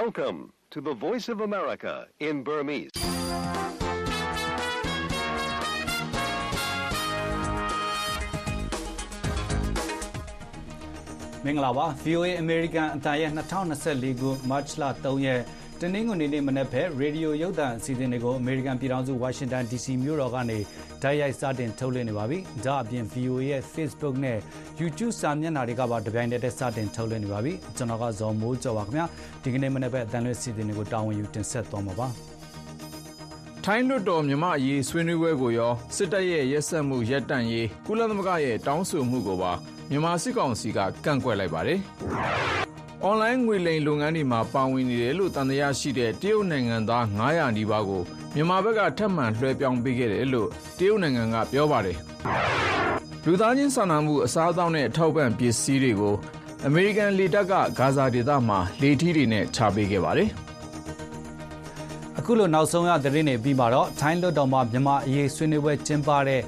Welcome to the Voice of America in Burmese. ။မင်္ဂလာပါ VOA American အတန်ရဲ့2024ခု March လ3ရက် တနင်္ဂနွေနေ့မနက်ဖက်ရေဒီယိုရုပ်သံအစီအစဉ်တွေကို American ပြည်ထောင်စု Washington DC မြို့တော်ကနေတိုက်ရိုက်စတင်ထုတ်လွှင့်နေပါပြီ။ဒါအပြင် VOA ရဲ့ Facebook နဲ့ YouTube စာမျက်နှာတွေကပါတပြိုင်တည်းစတင်ထုတ်လွှင့်နေပါပြီ။ကျွန်တော်ကဇော်မိုးကျော်ပါခင်ဗျာ။ဒီကနေ့မနက်ဖက်အတန်လွှင့်စီစဉ်တွေကိုတာဝန်ယူတင်ဆက်သွားမှာပါ။ထိုင်းလွတ်တော်မြမအရေးဆွေးနွေးပွဲကိုရောစစ်တပ်ရဲ့ရက်စက်မှုရက်တန့်ရေးကုလသမဂ္ဂရဲ့တောင်းဆိုမှုကိုပါမြန်မာစစ်ကောင်စီကကန့်ကွက်လိုက်ပါတယ်။ အွန်လိုင်းငွေလိမ်လုပ်ငန်းတွေမှာ ပါဝင်နေတယ်လို့တန်တရားရှိတဲ့ တရုတ်နိုင်ငံသား900နီးပါးကို မြန်မာဘက်က ထပ်မံလွှဲပြောင်းပေးခဲ့တယ်လို့ တရုတ်နိုင်ငံက ပြောပါတယ်။လူသားချင်းစာနာမှု အစားအသောက်နဲ့ထောက်ပံ့ ပစ္စည်းတွေကို အမေရိကန်လေတပ်က ဂါဇာဒေသမှာ လေထီးတွေနဲ့ ချပေးခဲ့ပါတယ်။အခုလို နောက်ဆုံးရ သတင်းတွေပြီးမှတော့ ထိုင်းလွတ်တော်မှာ မြန်မာအရေး ဆွေးနွေးပွဲ ကျင်းပတဲ့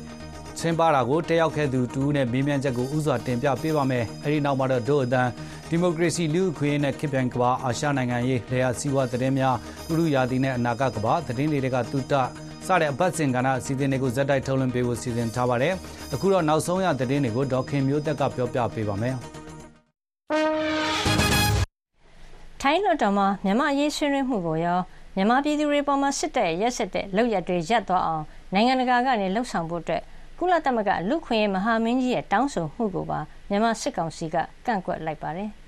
ဆင်းပါတာကို တက်ရောက်ခဲ့သူတူနဲ့ မေးမြန်းချက်ကိုဥစွာတင်ပြပေးပါမယ်။အဲဒီနောက်မှာတော့ ဒို့အတန်း ဒီမိုကရေစီလူ့အခွင့်အရေးနဲ့ခေပြန်ကဘာအာရှနိုင်ငံရေးလေယာစီဝါသတင်းများဥရုယာတီနဲ့အနာဂတ်ကဘာသတင်းတွေကတူတာစတဲ့အပတ်စဉ်ကဏ္ဍအစီအစဉ်တွေကိုဇက်တိုက်ထုတ်လွှင့်ပေးဖို့စီစဉ်ထားပါတယ်။အခုတော့နောက်ဆုံးရသတင်းတွေကိုဒေါခင်မျိုးသက်ကပြောပြပေးပါမယ်။ထိုင်းလွှတ်တော်မှာမြန်မာအရေးဆွေးနွေးမှုကိုရောမြန်မာပြည်သူတွေပေါ်မှာစစ်တပ်ရက်စစ်တဲ့လောက်ရတွေရပ်သွားအောင်နိုင်ငံတကာကနေလှုံ့ဆော်ဖို့အတွက်ကုလသမဂ္ဂလူခွင့်ရေးမဟာမင်းကြီးရဲ့တောင်းဆိုမှုကိုပါမြန်မာစစ်ကောင်စီကကန့်ကွက်လိုက်ပါတယ်။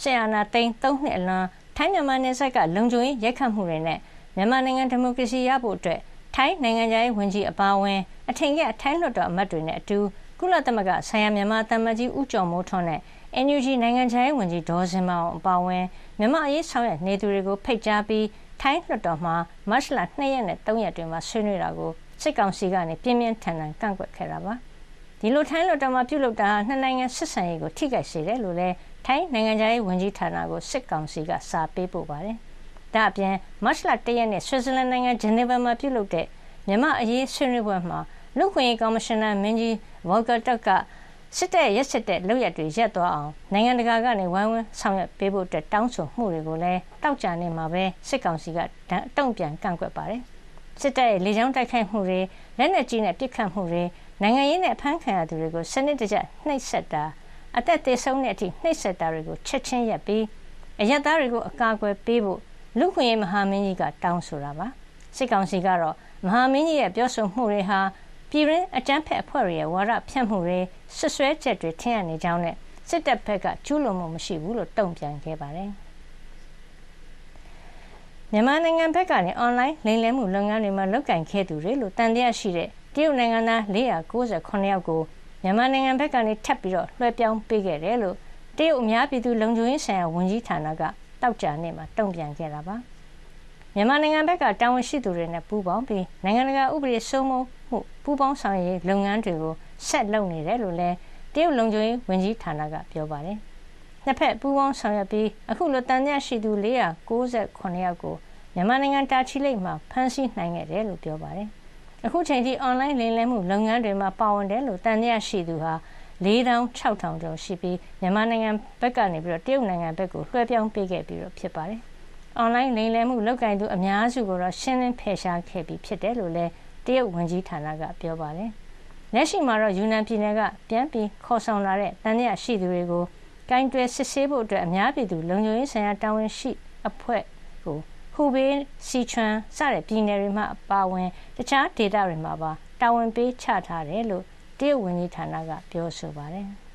ရှေ့အာဏာသိမ်း၃နှစ်အလွန်ထိုင်းမြန်မာနယ်စပ်ကလုံခြုံရေးရိုက်ခတ်မှုတွေနဲ့မြန်မာနိုင်ငံဒီမိုကရေစီရဖို့အတွက်ထိုင်းနိုင်ငံသားရေးဝန်ကြီးအပါအဝင်အထင်ကထိုင်းလွှတ်တော်အမတ်တွေနဲ့အတူကုလသမဂ္ဂဆိုင်ရာမြန်မာတမန်ကြီးဦးကျော်မိုးထွန်းနဲ့ NUG နိုင်ငံခြားရေးဝန်ကြီးဒေါ်စင်မောင်အပါအဝင်မြန်မာအရေးဆောင်ရွက်နေသူတွေကိုဖိတ်ကြားပြီးထိုင်းလွှတ်တော်မှာမတ်လ2ရက်နဲ့3ရက်တွင်မှဆွေးနွေးတာကိုစစ်ကောင်စီကနေပြင်းပြင်းထန်ထန်ကန့်ကွက်ခဲ့တာပါဒီလိုထိုင်းလွှတ်တော်မှာပြုလုပ်တာဟာနှစ်နိုင်ငံဆက်ဆံရေးကိုထိခိုက်စေတယ်လို့လည်း ထိုင်းနိုင်ငံသားရေးဝန်ကြီးဌာနကိုစစ်ကောင်စီကစာပေးပို့ပါတယ်ဒါအပြင်မတ်လ၁ရက်နေ့ဆွစ်ဇာလန်နိုင်ငံဂျနီဗာမှာပြုလုပ်တဲ့မြန်မာအရေးဆွေးနွေးပွဲမှာလူ့ခွင့်ရေးကော်မရှင်နာမင်းကြီးဝေါ်ကာတက်ကစစ်တပ်ရက်စစ်တဲ့လုပ်ရက်တွေရက်သွားအောင်နိုင်ငံတကာကနေဝိုင်းဝန်းဆောင်ရွက်ပေးဖို့အတွက်တောင်းဆိုမှုတွေကိုလည်းတောက်ကြနေမှာပဲစစ်ကောင်စီကတုံ့ပြန်ကန့်ကွက်ပါတယ်။စစ်တပ်ရဲ့လေကြောင်းတိုက်ခိုက်မှုတွေလက်နက်ကြီးနဲ့ပစ်ခတ်မှုတွေနိုင်ငံရေးနဲ့အဖမ်းခံရသူတွေကိုစနစ်တကျနှိပ်စက်တာ အသက်သေဆုံးတဲ့အထိနှိပ်စက်တာတွေကိုချက်ချင်းရပ်ပြီးအယက်သားတွေကိုအကာအကွယ်ပေးဖို့လူခွင့်ရေးမဟာမင်းကြီးကတောင်းဆိုတာပါစစ်ကောင်စီကတော့မဟာမင်းကြီးရဲ့ပြောဆိုမှုတွေဟာပြည်ရင်းအကြမ်းဖက်အဖွဲ့တွေရဲ့ဝါဒဖြန့်မှုတွေဆွဆွဲချက်တွေထင်ရနေကြောင်းနဲ့စစ်တပ်ဘက်ကကျူးလွန်မှုမရှိဘူးလို့တုံ့ပြန်ခဲ့ပါတယ်။မြန်မာနိုင်ငံဘက်ကနေအွန်လိုင်းလိမ်လည်မှုလုပ်ငန်းတွေမှာလုပ်ကင်ခဲ့သူတွေလို့တန်တရားရှိတဲ့တရုတ်နိုင်ငံသား498ယောက်ကို မြန်မာနိုင်ငံဘက်ကနေထပ်ပြီးတော့လွှဲပြောင်းပေးခဲ့တယ်လို့တရုတ်အများပြည်သူလုံခြုံရေးဆိုင်ရာဝန်ကြီးဌာနကတောက်ကြနေ့မှာတုံ့ပြန်ခဲ့တာပါမြန်မာနိုင်ငံဘက်ကတာဝန်ရှိသူတွေနဲ့ပူးပေါင်းပြီးနိုင်ငံတကာဥပဒေစိုးမိုးမှုပူးပေါင်းဆောင်ရွက်လုပ်ငန်းတွေကိုဆက်လုပ်နေတယ်လို့လည်းတရုတ်လုံခြုံရေးဝန်ကြီးဌာနကပြောပါတယ်။နှစ်ဖက်ပူးပေါင်းဆောင်ရွက်ပြီးအခုလိုတန်မြတ်ရှိသူ498ယောက်ကိုမြန်မာနိုင်ငံတာချီလိတ်မှာဖမ်းဆီးနိုင်ခဲ့တယ်လို့ပြောပါတယ်။ အခုချိန်ထိ အွန်လိုင်းလိမ်လည်မှုလုပ်ငန်းတွေမှာ ပါဝင်တယ်လို့တန်မြတ်ရှိသူဟာ4600ကျော်ရှိပြီး မြန်မာနိုင်ငံဘက်ကနေပြီးတော့တရုတ်နိုင်ငံဘက်ကို လွှဲပြောင်းပေးခဲ့ပြီးတော့ဖြစ်ပါတယ်။အွန်လိုင်းလိမ်လည်မှု လုပ်ကင်သူ အများစုကိုတော့ ရှင်းလင်းဖယ်ရှားခဲ့ပြီး ဖြစ်တယ်လို့လည်း တရုတ်ဝန်ကြီးဌာနက ပြောပါတယ်။လက်ရှိမှာတော့ ယူနန်ပြည်နယ်က ပြန်ပြီးခေါ်ဆောင်လာတဲ့တန်မြတ်ရှိသူတွေကို ကိုင်တွယ်စစ်ဆေးဖို့အတွက်အများပြည်သူလုံခြုံရေးဆိုင်ရာ တာဝန်ရှိအဖွဲ့ကို ဟူဘေးစီချွမ်စတဲ့ပြည်နယ်တွေမှာပါဝင် တခြားဒေသတွေမှာပါတာဝန်ပေးချထားတယ်လို့တရုတ်ဝန်ကြီးဌာနကပြောဆိုပါတယ်။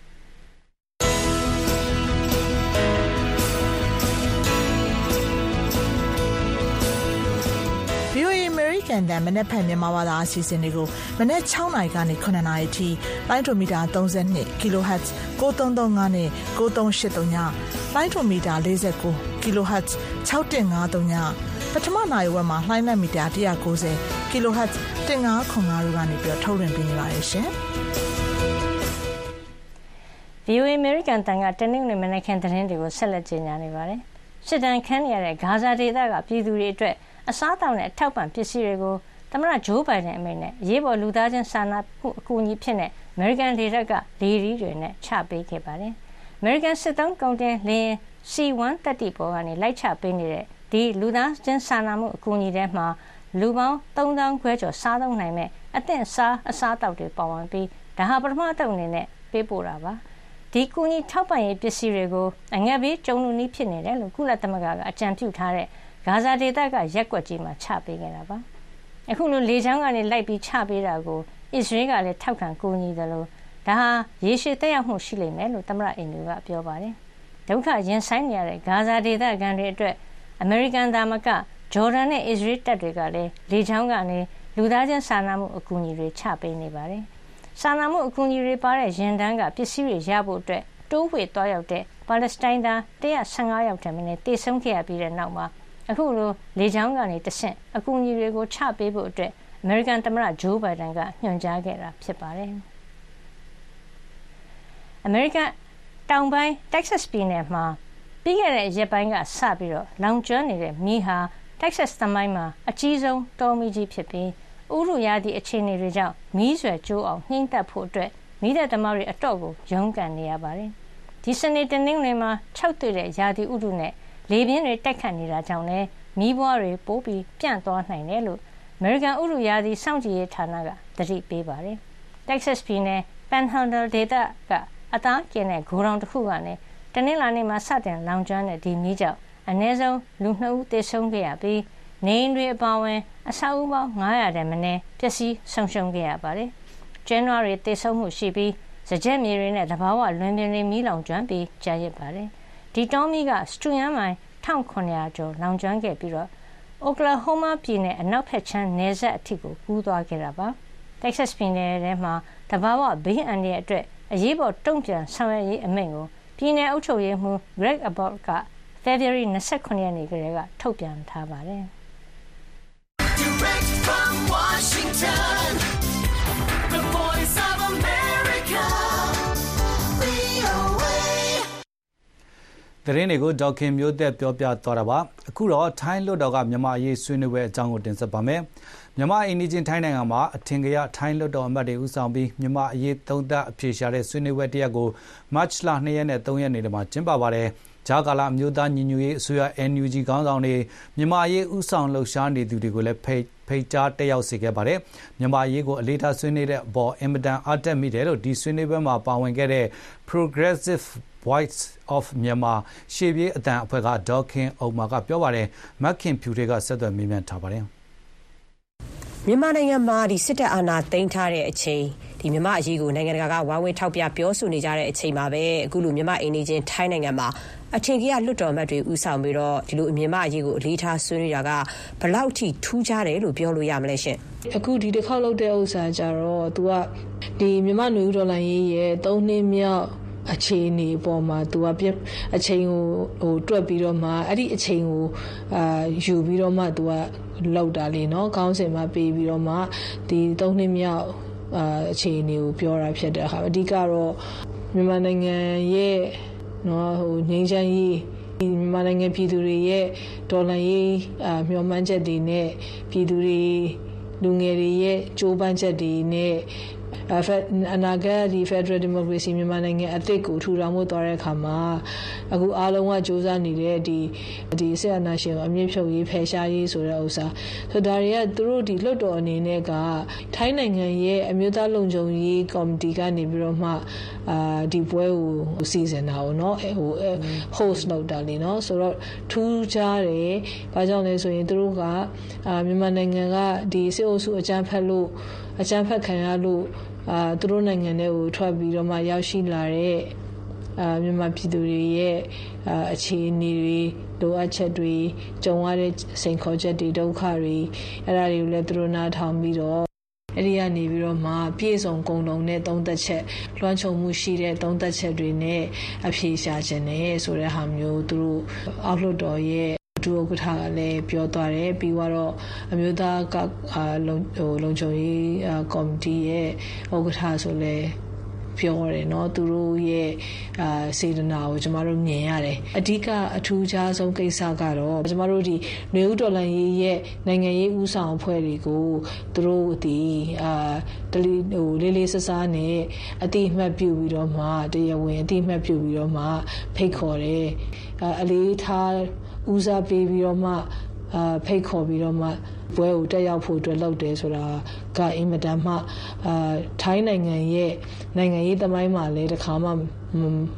American တန်မနေ့ဖက်မြန်မာဘာသာအစီအစဉ်တွေကိုမနေ့6နာရီကနေ9နာရီအထိလိုင်းဒိုမီတာ32 kHz 9335နဲ့9383ညလိုင်းဒိုမီတာ49 kHz 6153ညပထမနိုင်ဝက်မှာလှိုင်းလက်မီတာ190 kHz 1505တို့ကနေပြီးထုတ်လွှင့်ပေးနေပါတယ်ရှင်။ VOA American တန်ကတနင်္ဂနွေမနက်ခင်းသတင်းတွေကိုဆက်လက်ကြီးညာနေပါတယ်။စစ်တမ်းခန်းရတဲ့ဂါဇာဒေသကပြည်သူတွေအတွက် အစားအသောက်နဲ့အထောက်ပံ့ပစ္စည်းတွေကိုသမ္မတဂျိုးဘိုင်ဒန်အမိန့်နဲ့အရေးပေါ်လူသားချင်းစာနာမှုအကူအညီအဖြစ်အမေရိကန်လေတပ်ကလေထီးတွေနဲ့ချပေးခဲ့ပါတယ်။အမေရိကန်စစ်သုံးကုန်တင်လေယာဉ် C-1 သတ္တိပေါ်ကနေလိုက်ချပေးနေတဲ့ဒီလူသားချင်းစာနာမှုအကူအညီထဲမှာလူပေါင်း၃သောင်းခွဲကျော်စားသုံးနိုင်မယ့်အသင့်စားအစားအသောက်တွေပါဝင်ပြီးဒါဟာပထမအသုတ်အနေနဲ့ပေးပို့တာပါ။ဒီကူညီထောက်ပံ့ရေးပစ္စည်းတွေကိုအငတ်ဘေးကြုံလူနည်းဖြစ်နေတယ်လို့ကုလသမဂ္ဂကအကြံပြုထားတဲ့ ဂါဇာဒေသကရက်ကွက်ကြီးမှာချပေးခဲ့တာပါ။အခုလိုလေကြောင်းကနေလိုက်ပြီးချပေးတာကိုအစ္စရေးကလည်းထောက်ခံကူညီတယ်လို့ဒါဟာရေရှည်သက်ရောက်မှုရှိလိမ့်မယ်လို့သမ္မတအင်ဒူကပြောပါတယ်။ဒုက္ခရင်ဆိုင်နေရတဲ့ဂါဇာဒေသခံတွေအတွက်အမေရိကန်သားမကဂျော်ဒန်နဲ့အစ္စရေးတပ်တွေကလည်းလေကြောင်းကနေလူသားချင်းစာနာမှုအကူအညီတွေချပေးနေပါတယ်။စာနာမှုအကူအညီတွေပါတဲ့ရင်တန်းကပစ္စည်းတွေရဖို့အတွက်တိုးဝှေ့သွားရောက်တဲ့ပါလက်စတိုင်းသား115ယောက်ထက်မနည်းတေဆုံးခဲ့ရပြီးတဲ့နောက်မှာ အခုလိုလေကြောင်းကနေတဆင့်အကူအညီတွေကိုချပေးဖို့အတွက်အမေရိကန်သမ္မတဂျိုးဘိုင်ဒန်ကညွှန်ကြားခဲ့တာဖြစ်ပါတယ်။အမေရိကန်တောင်ပိုင်းတက္ကဆက်ပြည်နယ်မှာပြီးခဲ့တဲ့ရက်ပိုင်းကစပြီးတော့လောင်ကျွမ်းနေတဲ့မီးဟာတက္ကဆက်သမိုင်းမှာအကြီးဆုံးတောမီးကြီးဖြစ်ပြီးဥရုရာသီအခြေအနေတွေကြောင့်မီးဆွယ်ကျိုးအောင်နှိမ့်သက်ဖို့အတွက်မီးတဲ့သမားတွေအတော့ကိုရုန်းကန်နေရပါတယ်။ဒီစနေတနင်္ဂနွေမှာ၆တွေ့တဲ့ရာသီဥတုနဲ့ လေပြင်းတွေတိုက်ခတ်နေတာကြောင့်လည်းမီးပွားတွေပိုးပြီးပြန့်သွားနိုင်တယ်လို့အမေရိကန်ဥရုရာသီစောင့်ကြည့်ရေးဌာနကသတိပေးပါတယ်။ Texas ပြည်နယ် Panhandle ဒေသကအသားကျင်တဲ့ဂိုဒေါင်တစ်ခုကနေတနင်္လာနေ့မှာစတင်လောင်ကျွမ်းတဲ့ဒီမီးကြောင့်အနည်းဆုံးလူ2ဦးသေဆုံးခဲ့ရပြီးနေအိမ်တွေအပါအဝင် အဆောက်အဦပေါင်း900တဲ့မနည်းပျက်စီးဆုံးရှုံးခဲ့ရပါတယ်။ကျင်းနွားတွေသေဆုံးမှုရှိပြီးစကြက်မြေတွေနဲ့တဘာဝလွင်ပြင်တွေမီးလောင်ကျွမ်းပြီးကြာရစ်ပါတယ်။ ဒီတောမီးက စတူယန်မိုင် 1900 ကျော် လောင်ကျွမ်းခဲ့ပြီးတော့အိုကလာဟိုးမားပြည်နယ် အနောက်ဘက်ခြမ်း နယ်စပ်အထိကို ကူးသွားခဲ့တာပါ။ Texas ပြည်နယ်ထဲမှာတဘာဝဘေးအန္တရာယ်အတွက် အရေးပေါ် တုံ့ပြန်ဆောင်ရွက်ရေး အမိန့်ကို ပြည်နယ်အုပ်ချုပ်ရေးမှူး Greg Abbott က February 29ရက်နေ့ကလေးက ထုတ်ပြန်ထားပါတယ်။ သတင်းတွေကိုဒေါက်ခင်မျိုးသက်ပြောပြသွားတာပါအခုတော့ထိုင်းလွှတ်တော်ကမြန်မာအရေးဆွေးနွေးပွဲအကြောင်းကိုတင်ဆက်ပါမယ်မြန်မာအိန္ဒိချင်းထိုင်းနိုင်ငံမှာအထင်ကရထိုင်းလွှတ်တော်အမတ်တွေဦးဆောင်ပြီးမြန်မာအရေးသုံးသပ်အဖြေရှာတဲ့ဆွေးနွေးပွဲတစ်ရက်ကိုမတ်လ2ရက်နဲ့3ရက်နေ့တွေမှာကျင်းပပါတယ်ဂျာကာလာအမျိုးသားညီညွတ်ရေးအစိုးရ NUG ခေါင်းဆောင်တွေမြန်မာရေးဥဆောင်လှုပ်ရှားနေသူတွေကိုလည်းဖိတ်ဖိတ်ကြားတက်ရောက်စေခဲ့ပါတယ်မြန်မာရေးကိုအလေးထားဆွေးနွေးတဲ့အပေါ်အင်မတန်အားတက်မိတယ်လို့ဒီဆွေးနွေးပွဲမှာပါဝင်ခဲ့တဲ့ Progressive Voice of Myanmar ရှေ့ပြေးအတန်အဖွဲ့ကဒေါက်ခင်အုံမာကပြောပါတယ်မက်ခင်ဖြူတွေကဆက်သွယ်မေးမြန်းထားပါတယ်မြန်မာနိုင်ငံမှာဒီစစ်တပ်အာဏာသိမ်းထားတဲ့အချိန်ဒီမြန်မာအရေးကိုနိုင်ငံတကာကဝိုင်းဝန်းထောက်ပြပြောဆိုနေကြတဲ့အချိန်မှာပဲအခုလိုမြန်မာအိမ်နေချင်းထိုင်းနိုင်ငံမှာအထင်ကြီးကလွတ်တော်အမတ်တွေဥဆောင်ပြီးတော့ဒီလိုမြန်မာအရေးကိုအလေးထားဆွေးနွေးတာကဘလောက်ထိထူးခြားတယ်လို့ပြောလို့ရမလဲရှင်အခုဒီတစ်ခေါက်လုပ်တဲ့ဥစ္စာကြတော့ तू ကဒီမြမနွေဦးဒေါ်လာရေးရဲ့၃နှစ်မြောက် အခြေအနေပေါ်မှာ तू ကပြအချိန်ကိုဟိုတွက်ပြီးတော့မှအဲ့ဒီအချိန်ကိုအာယူပြီးတော့မှ तू ကလောက်တာလေနော်ခေါင်းစဉ်မှာပေးပြီးတော့မှဒီ၃နှစ်မြောက်အာအခြေအနေကိုပြောတာဖြစ်တဲ့အခါအဓိကတော့မြန်မာနိုင်ငံရဲ့နော်ဟိုငင်းချမ်းရေးဒီမြန်မာနိုင်ငံပြည်သူတွေရဲ့ဒေါ်လာရေးအာမျှော်မှန်းချက်တွေနဲ့ပြည်သူတွေလူငယ်တွေရဲ့ကြိုးပမ်းချက်တွေနဲ့ အဖက်အနာဂတ်ဒီ Federal Democracy မြန်မာနိုင်ငံအသစ်ကိုထူထောင်ဖို့သွားတဲ့အခါမှာအခုအားလုံးကစ조사နေတဲ့ဒီဒီဆက်အနာရှင်ကိုအမြင့်ဖြုတ်ရေးဖယ်ရှားရေးဆိုတဲ့ဥစ္စာဆိုဒါတွေကသူတို့ဒီလွတ်တော်အနေနဲ့ကထိုင်းနိုင်ငံရဲ့အမျိုးသားလုံခြုံရေးကော်မတီကနေပြီးတော့မှအာဒီပွဲကိုစီစဉ်တာပေါ့နော်ဟို host လုပ်တာလေနော်ဆိုတော့ထူးခြားတယ်ဘာကြောင့်လဲဆိုရင်သူတို့ကအာမြန်မာနိုင်ငံကဒီစစ်အုပ်စုအကြမ်းဖက်လို့အကြမ်းဖက်ခံရလို့ အာသူတို့နိုင်ငံတွေကိုထွက်ပြီးတော့မှရောက်ရှိလာတဲ့အာမြန်မာပြည်သူတွေရဲ့အာအခြေအနေတွေလိုအပ်ချက်တွေကြုံရတဲ့စိန်ခေါ်ချက်တွေဒုက္ခတွေအဲ့ဒါတွေကိုလည်းသူတို့နားထောင်ပြီးတော့အဲ့ဒီကနေပြီးတော့မှပြည့်စုံကုန်လုံးနဲ့သုံးသက်ချက်လွှမ်းခြုံမှုရှိတဲ့သုံးသက်ချက်တွေနဲ့အဖြေရှာခြင်းနဲ့ဆိုတဲ့ဟာမျိုးသူတို့အောက်လွှတ်တော်ရဲ့ ဒုဥက္ကဋ္ဌကလည်းပြောသွားတယ်ပြီးတော့အမျိုးသားကအာလုံဟိုလုံခြုံရေးကော်မတီရဲ့ဥက္ကဋ္ဌဆိုလဲ ပြောတယ်เนาะသူတို့ရဲ့အာစေတနာကိုကျမတို့မြင်ရတယ်အဓိကအထူးခြားဆုံးကိစ္စကတော့ကျမတို့ဒီနေဦးတော်လန်ရေးရဲ့နိုင်ငံရေးဦးဆောင်အဖွဲ့တွေကိုသူတို့ဒီအာတလီဟိုလေးလေးဆဆားနဲ့အတိအမှတ်ပြုပြီးတော့မှတရားဝင်အတိအမှတ်ပြုပြီးတော့မှဖိတ်ခေါ်တယ်အာအလေးထား ဦးစားပေးပြီးတော့မှအာဖိတ်ခေါ်ပြီးတော့မှပွဲကိုတက်ရောက်ဖို့အတွက်လုပ်တယ်ဆိုတာကအင်မတန်မှအာထိုင်းနိုင်ငံရဲ့နိုင်ငံရေးသမိုင်းမှာလည်းတစ်ခါမှမ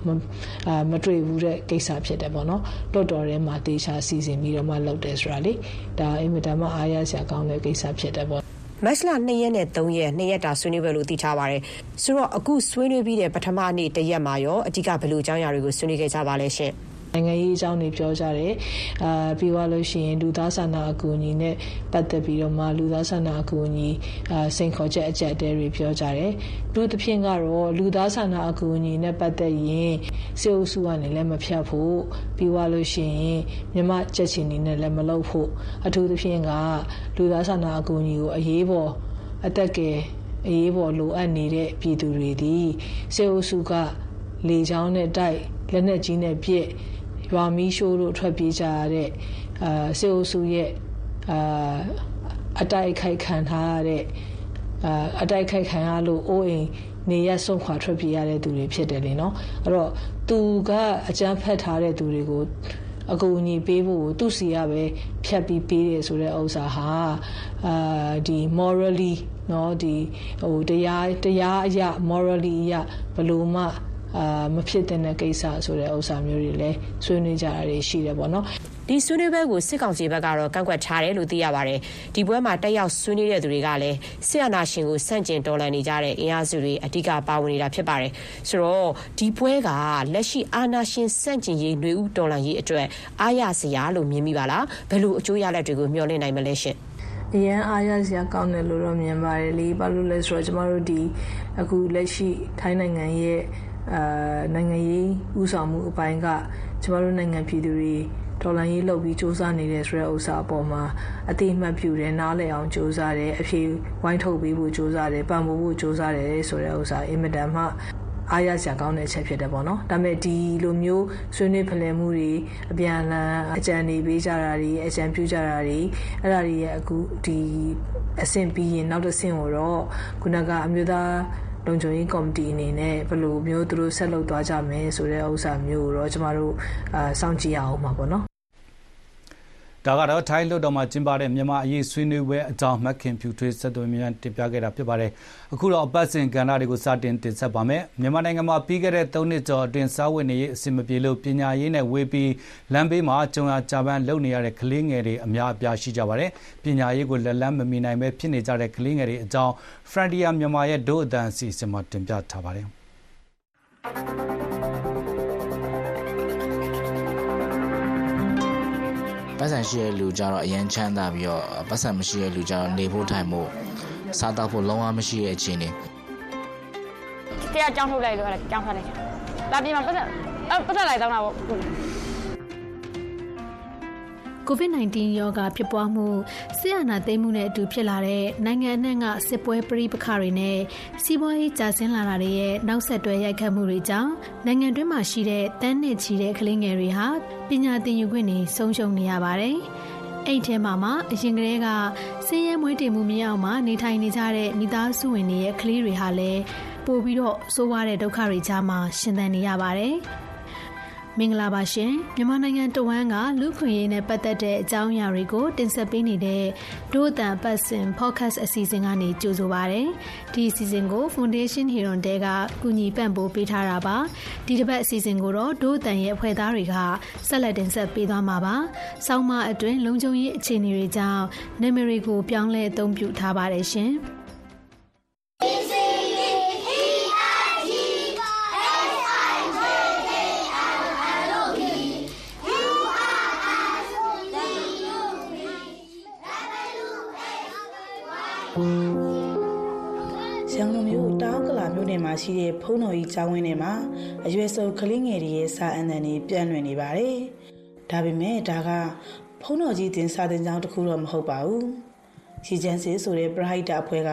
မအာမတွေ့ဘူးတဲ့ကိစ္စဖြစ်တယ်ပေါ့နော်တော်တော်ထဲမှာတေချာစီစဉ်ပြီးတော့မှလုပ်တယ်ဆိုတာလေဒါအင်မတန်မှအားရစရာကောင်းတဲ့ကိစ္စဖြစ်တယ်ပေါ့မတ်လ2ရက်နဲ့3ရက်2ရက်တာဆွေးနွေးပွဲလို့သိထားပါတယ်။ဆိုတော့အခုဆွေးနွေးပြီးတဲ့ပထမနေ့တစ်ရက်မှာရောအဓိကဘယ်လိုအကြောင်းအရာတွေကိုဆွေးနွေးခဲ့ကြပါလဲရှင်။ နိုင်ငံရေးအကြောင်းတွေပြောကြတယ်အာပြီးသွားလို့ရှိရင်လူသားစာနာအကူအညီနဲ့ပတ်သက်ပြီးတော့မှလူသားစာနာအကူအညီအာစိန်ခေါ်ချက်အကြက်အတဲတွေပြောကြတယ်သူတစ်ဖြင့်ကတော့လူသားစာနာအကူအညီနဲ့ပတ်သက်ရင်စေအုပ်စုကနေလည်းမဖြတ်ဖို့ပြီးသွားလို့ရှိရင်မြမကြက်ချင်နေနဲ့လည်းမလုပ်ဖို့အထူးသဖြင့်ကလူသားစာနာအကူအညီကိုအရေးပေါ်အသက်ကယ်အရေးပေါ်လိုအပ်နေတဲ့ပြည်သူတွေဒီစေအုပ်စုကလေချောင်းနဲ့တိုက်လက်နက်ကြီးနဲ့ပြည့် ရွာမီးရှိုးတို့ထွက်ပြေးကြရတဲ့အာစေအုပ်စုရဲ့အာအတိုက်အခိုက်ခံထားရတဲ့အာအတိုက်အခိုက်ခံရလို့အိုးအိမ်နေရဆုံးခွာထွက်ပြေးရတဲ့သူတွေဖြစ်တယ်လေနော်အဲ့တော့သူကအကြမ်းဖက်ထားတဲ့သူတွေကိုအကူအညီပေးဖို့သူစီရပဲဖြတ်ပြီးပေးတယ်ဆိုတဲ့ဥစ္စာဟာအာဒီ morally เนาะဒီဟိုတရားတရားအရာ morally အရာဘယ်လိုမှ အာမဖြစ်တဲ့ကိစ္စဆိုတဲ့ဥစ္စာမျိုးတွေလည်းဆွေးနွေးကြတာတွေရှိတယ်ပေါ့နော်ဒီဆွေးနွေးပွဲကိုစစ်ကောင်စီဘက်ကတော့ကန့်ကွက်ထားတယ်လို့သိရပါတယ်။ဒီပွဲမှာတက်ရောက်ဆွေးနွေးတဲ့သူတွေကလည်းဆီယနာရှင်ကိုစန့်ကျင်တော်လှန်နေကြတဲ့အင်အားစုတွေအဓိကပါဝင်နေတာဖြစ်ပါတယ်။ဆိုတော့ဒီပွဲကလက်ရှိအာဏာရှင်စန့်ကျင်ရေးຫນွေဦးတော်လှန်ရေးအတွက်အားရစရာလို့မြင်မိပါလား။ဘယ်လိုအကျိုးရလဒ်တွေကိုမျှော်လင့်နိုင်မလဲရှင်။အရန်အားရစရာကောင်းတယ်လို့တော့မြင်ပါတယ်လေဘာလို့လဲဆိုတော့ကျမတို့ဒီအခုလက်ရှိထိုင်းနိုင်ငံရဲ့ အာနိုင်ငံရေးဥဆောင်မှုအပိုင်းကကျမတို့နိုင်ငံပြည်သူတွေဒေါ်လာရေးလုပ်ပြီးစ조사နေတဲ့ဆိုတဲ့ဥစ္စာအပေါ်မှာအတိအမှတ်ပြုတယ်နားလည်အောင်စ조사တယ်အဖြေဝိုင်းထုတ်ပေးဖို့စ조사တယ်ပံ့ပိုးဖို့စ조사တယ်ဆိုတဲ့ဥစ္စာအင်မတန်မှအားရစရာကောင်းတဲ့အချက်ဖြစ်တယ်ပေါ့နော်ဒါပေမဲ့ဒီလိုမျိုးဆွေးနွေးဖလှယ်မှုတွေအပြန်အလှန်အကြံတွေပေးကြတာတွေအကြံပြုကြတာတွေအဲ့ဒါတွေရဲ့အခုဒီအဆင့်ပြီးရင်နောက်တစ်ဆင့်ကိုတော့ခုနကအမျိုးသား လုံခြုံရေးကော်မတီအနေနဲ့ဘယ်လိုမျိုးသူတို့ဆက်လုပ်သွားကြမယ်ဆိုတဲ့ဥစ္စာမျိုးကိုတော့ကျမတို့အာစောင့်ကြည့်ရအောင်ပါပေါ့နော် ဒါကတော့ထိုင်းလွှတ်တော်မှာကျင်းပတဲ့မြန်မာအရေးဆွေးနွေးပွဲအကြောင်းမက်ခင်ဖြူထွေးဆက်သွယ်မြန်တင်ပြခဲ့တာဖြစ်ပါတယ်။အခုတော့အပတ်စဉ်ကဏ္ဍတွေကိုစတင်တင်ဆက်ပါမယ်။မြန်မာနိုင်ငံမှာပြီးခဲ့တဲ့၃နှစ်ကျော်အတွင်းစားဝတ်နေရေးအဆင်မပြေလို့ပညာရေးနဲ့ဝေးပြီးလမ်းဘေးမှာကြုံရကြပန်းလုပ်နေရတဲ့ကလေးငယ်တွေအများအပြားရှိကြပါတယ်။ပညာရေးကိုလက်လန်းမမီနိုင်ပဲဖြစ်နေကြတဲ့ကလေးငယ်တွေအကြောင်း Frontier မြန်မာရဲ့ဒို့အတန်အစီအစဉ်မှာတင်ပြထားပါတယ်။ ပတ်စံရှိတဲ့လူကြတော့အရန်ချမ်းသာပြီးတော့ပတ်စံမရှိတဲ့လူကြတော့နေဖို့ထိုင်ဖို့စားတောက်ဖို့လုံးဝမရှိတဲ့အခြေအနေတရားကြောင်းထုတ်လိုက်လို့အဲ့ဒါကြောင်းထွက်လိုက်တာလာပြင်မှာပတ်သက်အဲ့ပတ်သက်လိုက်တောင်းတာပေါ့ COVID-19 ရောဂါဖြစ်ပွားမှုဆရာနာသိမ်းမှုနဲ့အတူဖြစ်လာတဲ့နိုင်ငံအနှံ့ကစစ်ပွဲပဋိပက္ခတွေနဲ့စီးပွားရေးကျဆင်းလာတာတွေရဲ့နောက်ဆက်တွဲရိုက်ခတ်မှုတွေကြောင့်နိုင်ငံတွင်းမှာရှိတဲ့တန်းနဲ့ချီတဲ့ကလေးငယ်တွေဟာပညာသင်ယူခွင့်တွေဆုံးရှုံးနေရပါတယ်။အဲ့ဒီထဲမှာမှအရင်ကတည်းကဆင်းရဲမွေးတေမှုမြေအောင်မှာနေထိုင်နေကြတဲ့မိသားစုဝင်တွေရဲ့ကလေးတွေဟာလည်းပို့ပြီးတော့ဆိုးဝါးတဲ့ဒုက္ခတွေကြားမှာရှင်သန်နေရပါတယ်။ မင်္ဂလာပါရှင်မြန်မာနိုင်ငံတဝန်းကလူခွင့်ရေးနဲ့ပတ်သက်တဲ့အကြောင်းအရာတွေကိုတင်ဆက်ပေးနေတဲ့ဒို့အတန်ပတ်စင် podcast အစီအစဉ်ကနေကြိုဆိုပါရစေဒီအစီအစဉ်ကို Foundation Hero တဲကကူညီပံ့ပိုးပေးထားတာပါဒီတစ်ပတ်အစီအစဉ်ကိုတော့ဒို့အတန်ရဲ့အဖွဲ့သားတွေကဆက်လက်တင်ဆက်ပေးသွားမှာပါစောင်းမအတွင်းလုံခြုံရေးအခြေအနေတွေကြောင့်နာမည်တွေကိုပြောင်းလဲအသုံးပြုထားပါတယ်ရှင် ရန်ကုန်မြို့တောင်ကလာမြို့နယ်မှာရှိတဲ့ဖုံးတော်ကြီးကျောင်းဝင်းထဲမှာအရွယ်စုံကလေးငယ်တွေရဲ့စာအန်တန်တွေပြန့်လွင့်နေပါတယ်။ဒါပေမဲ့ဒါကဖုံးတော်ကြီးတင်စာတင်ကျောင်းတစ်ခုတော့မဟုတ်ပါဘူး။ရီချမ်းစစ်ဆိုတဲ့ပရဟိတအဖွဲ့က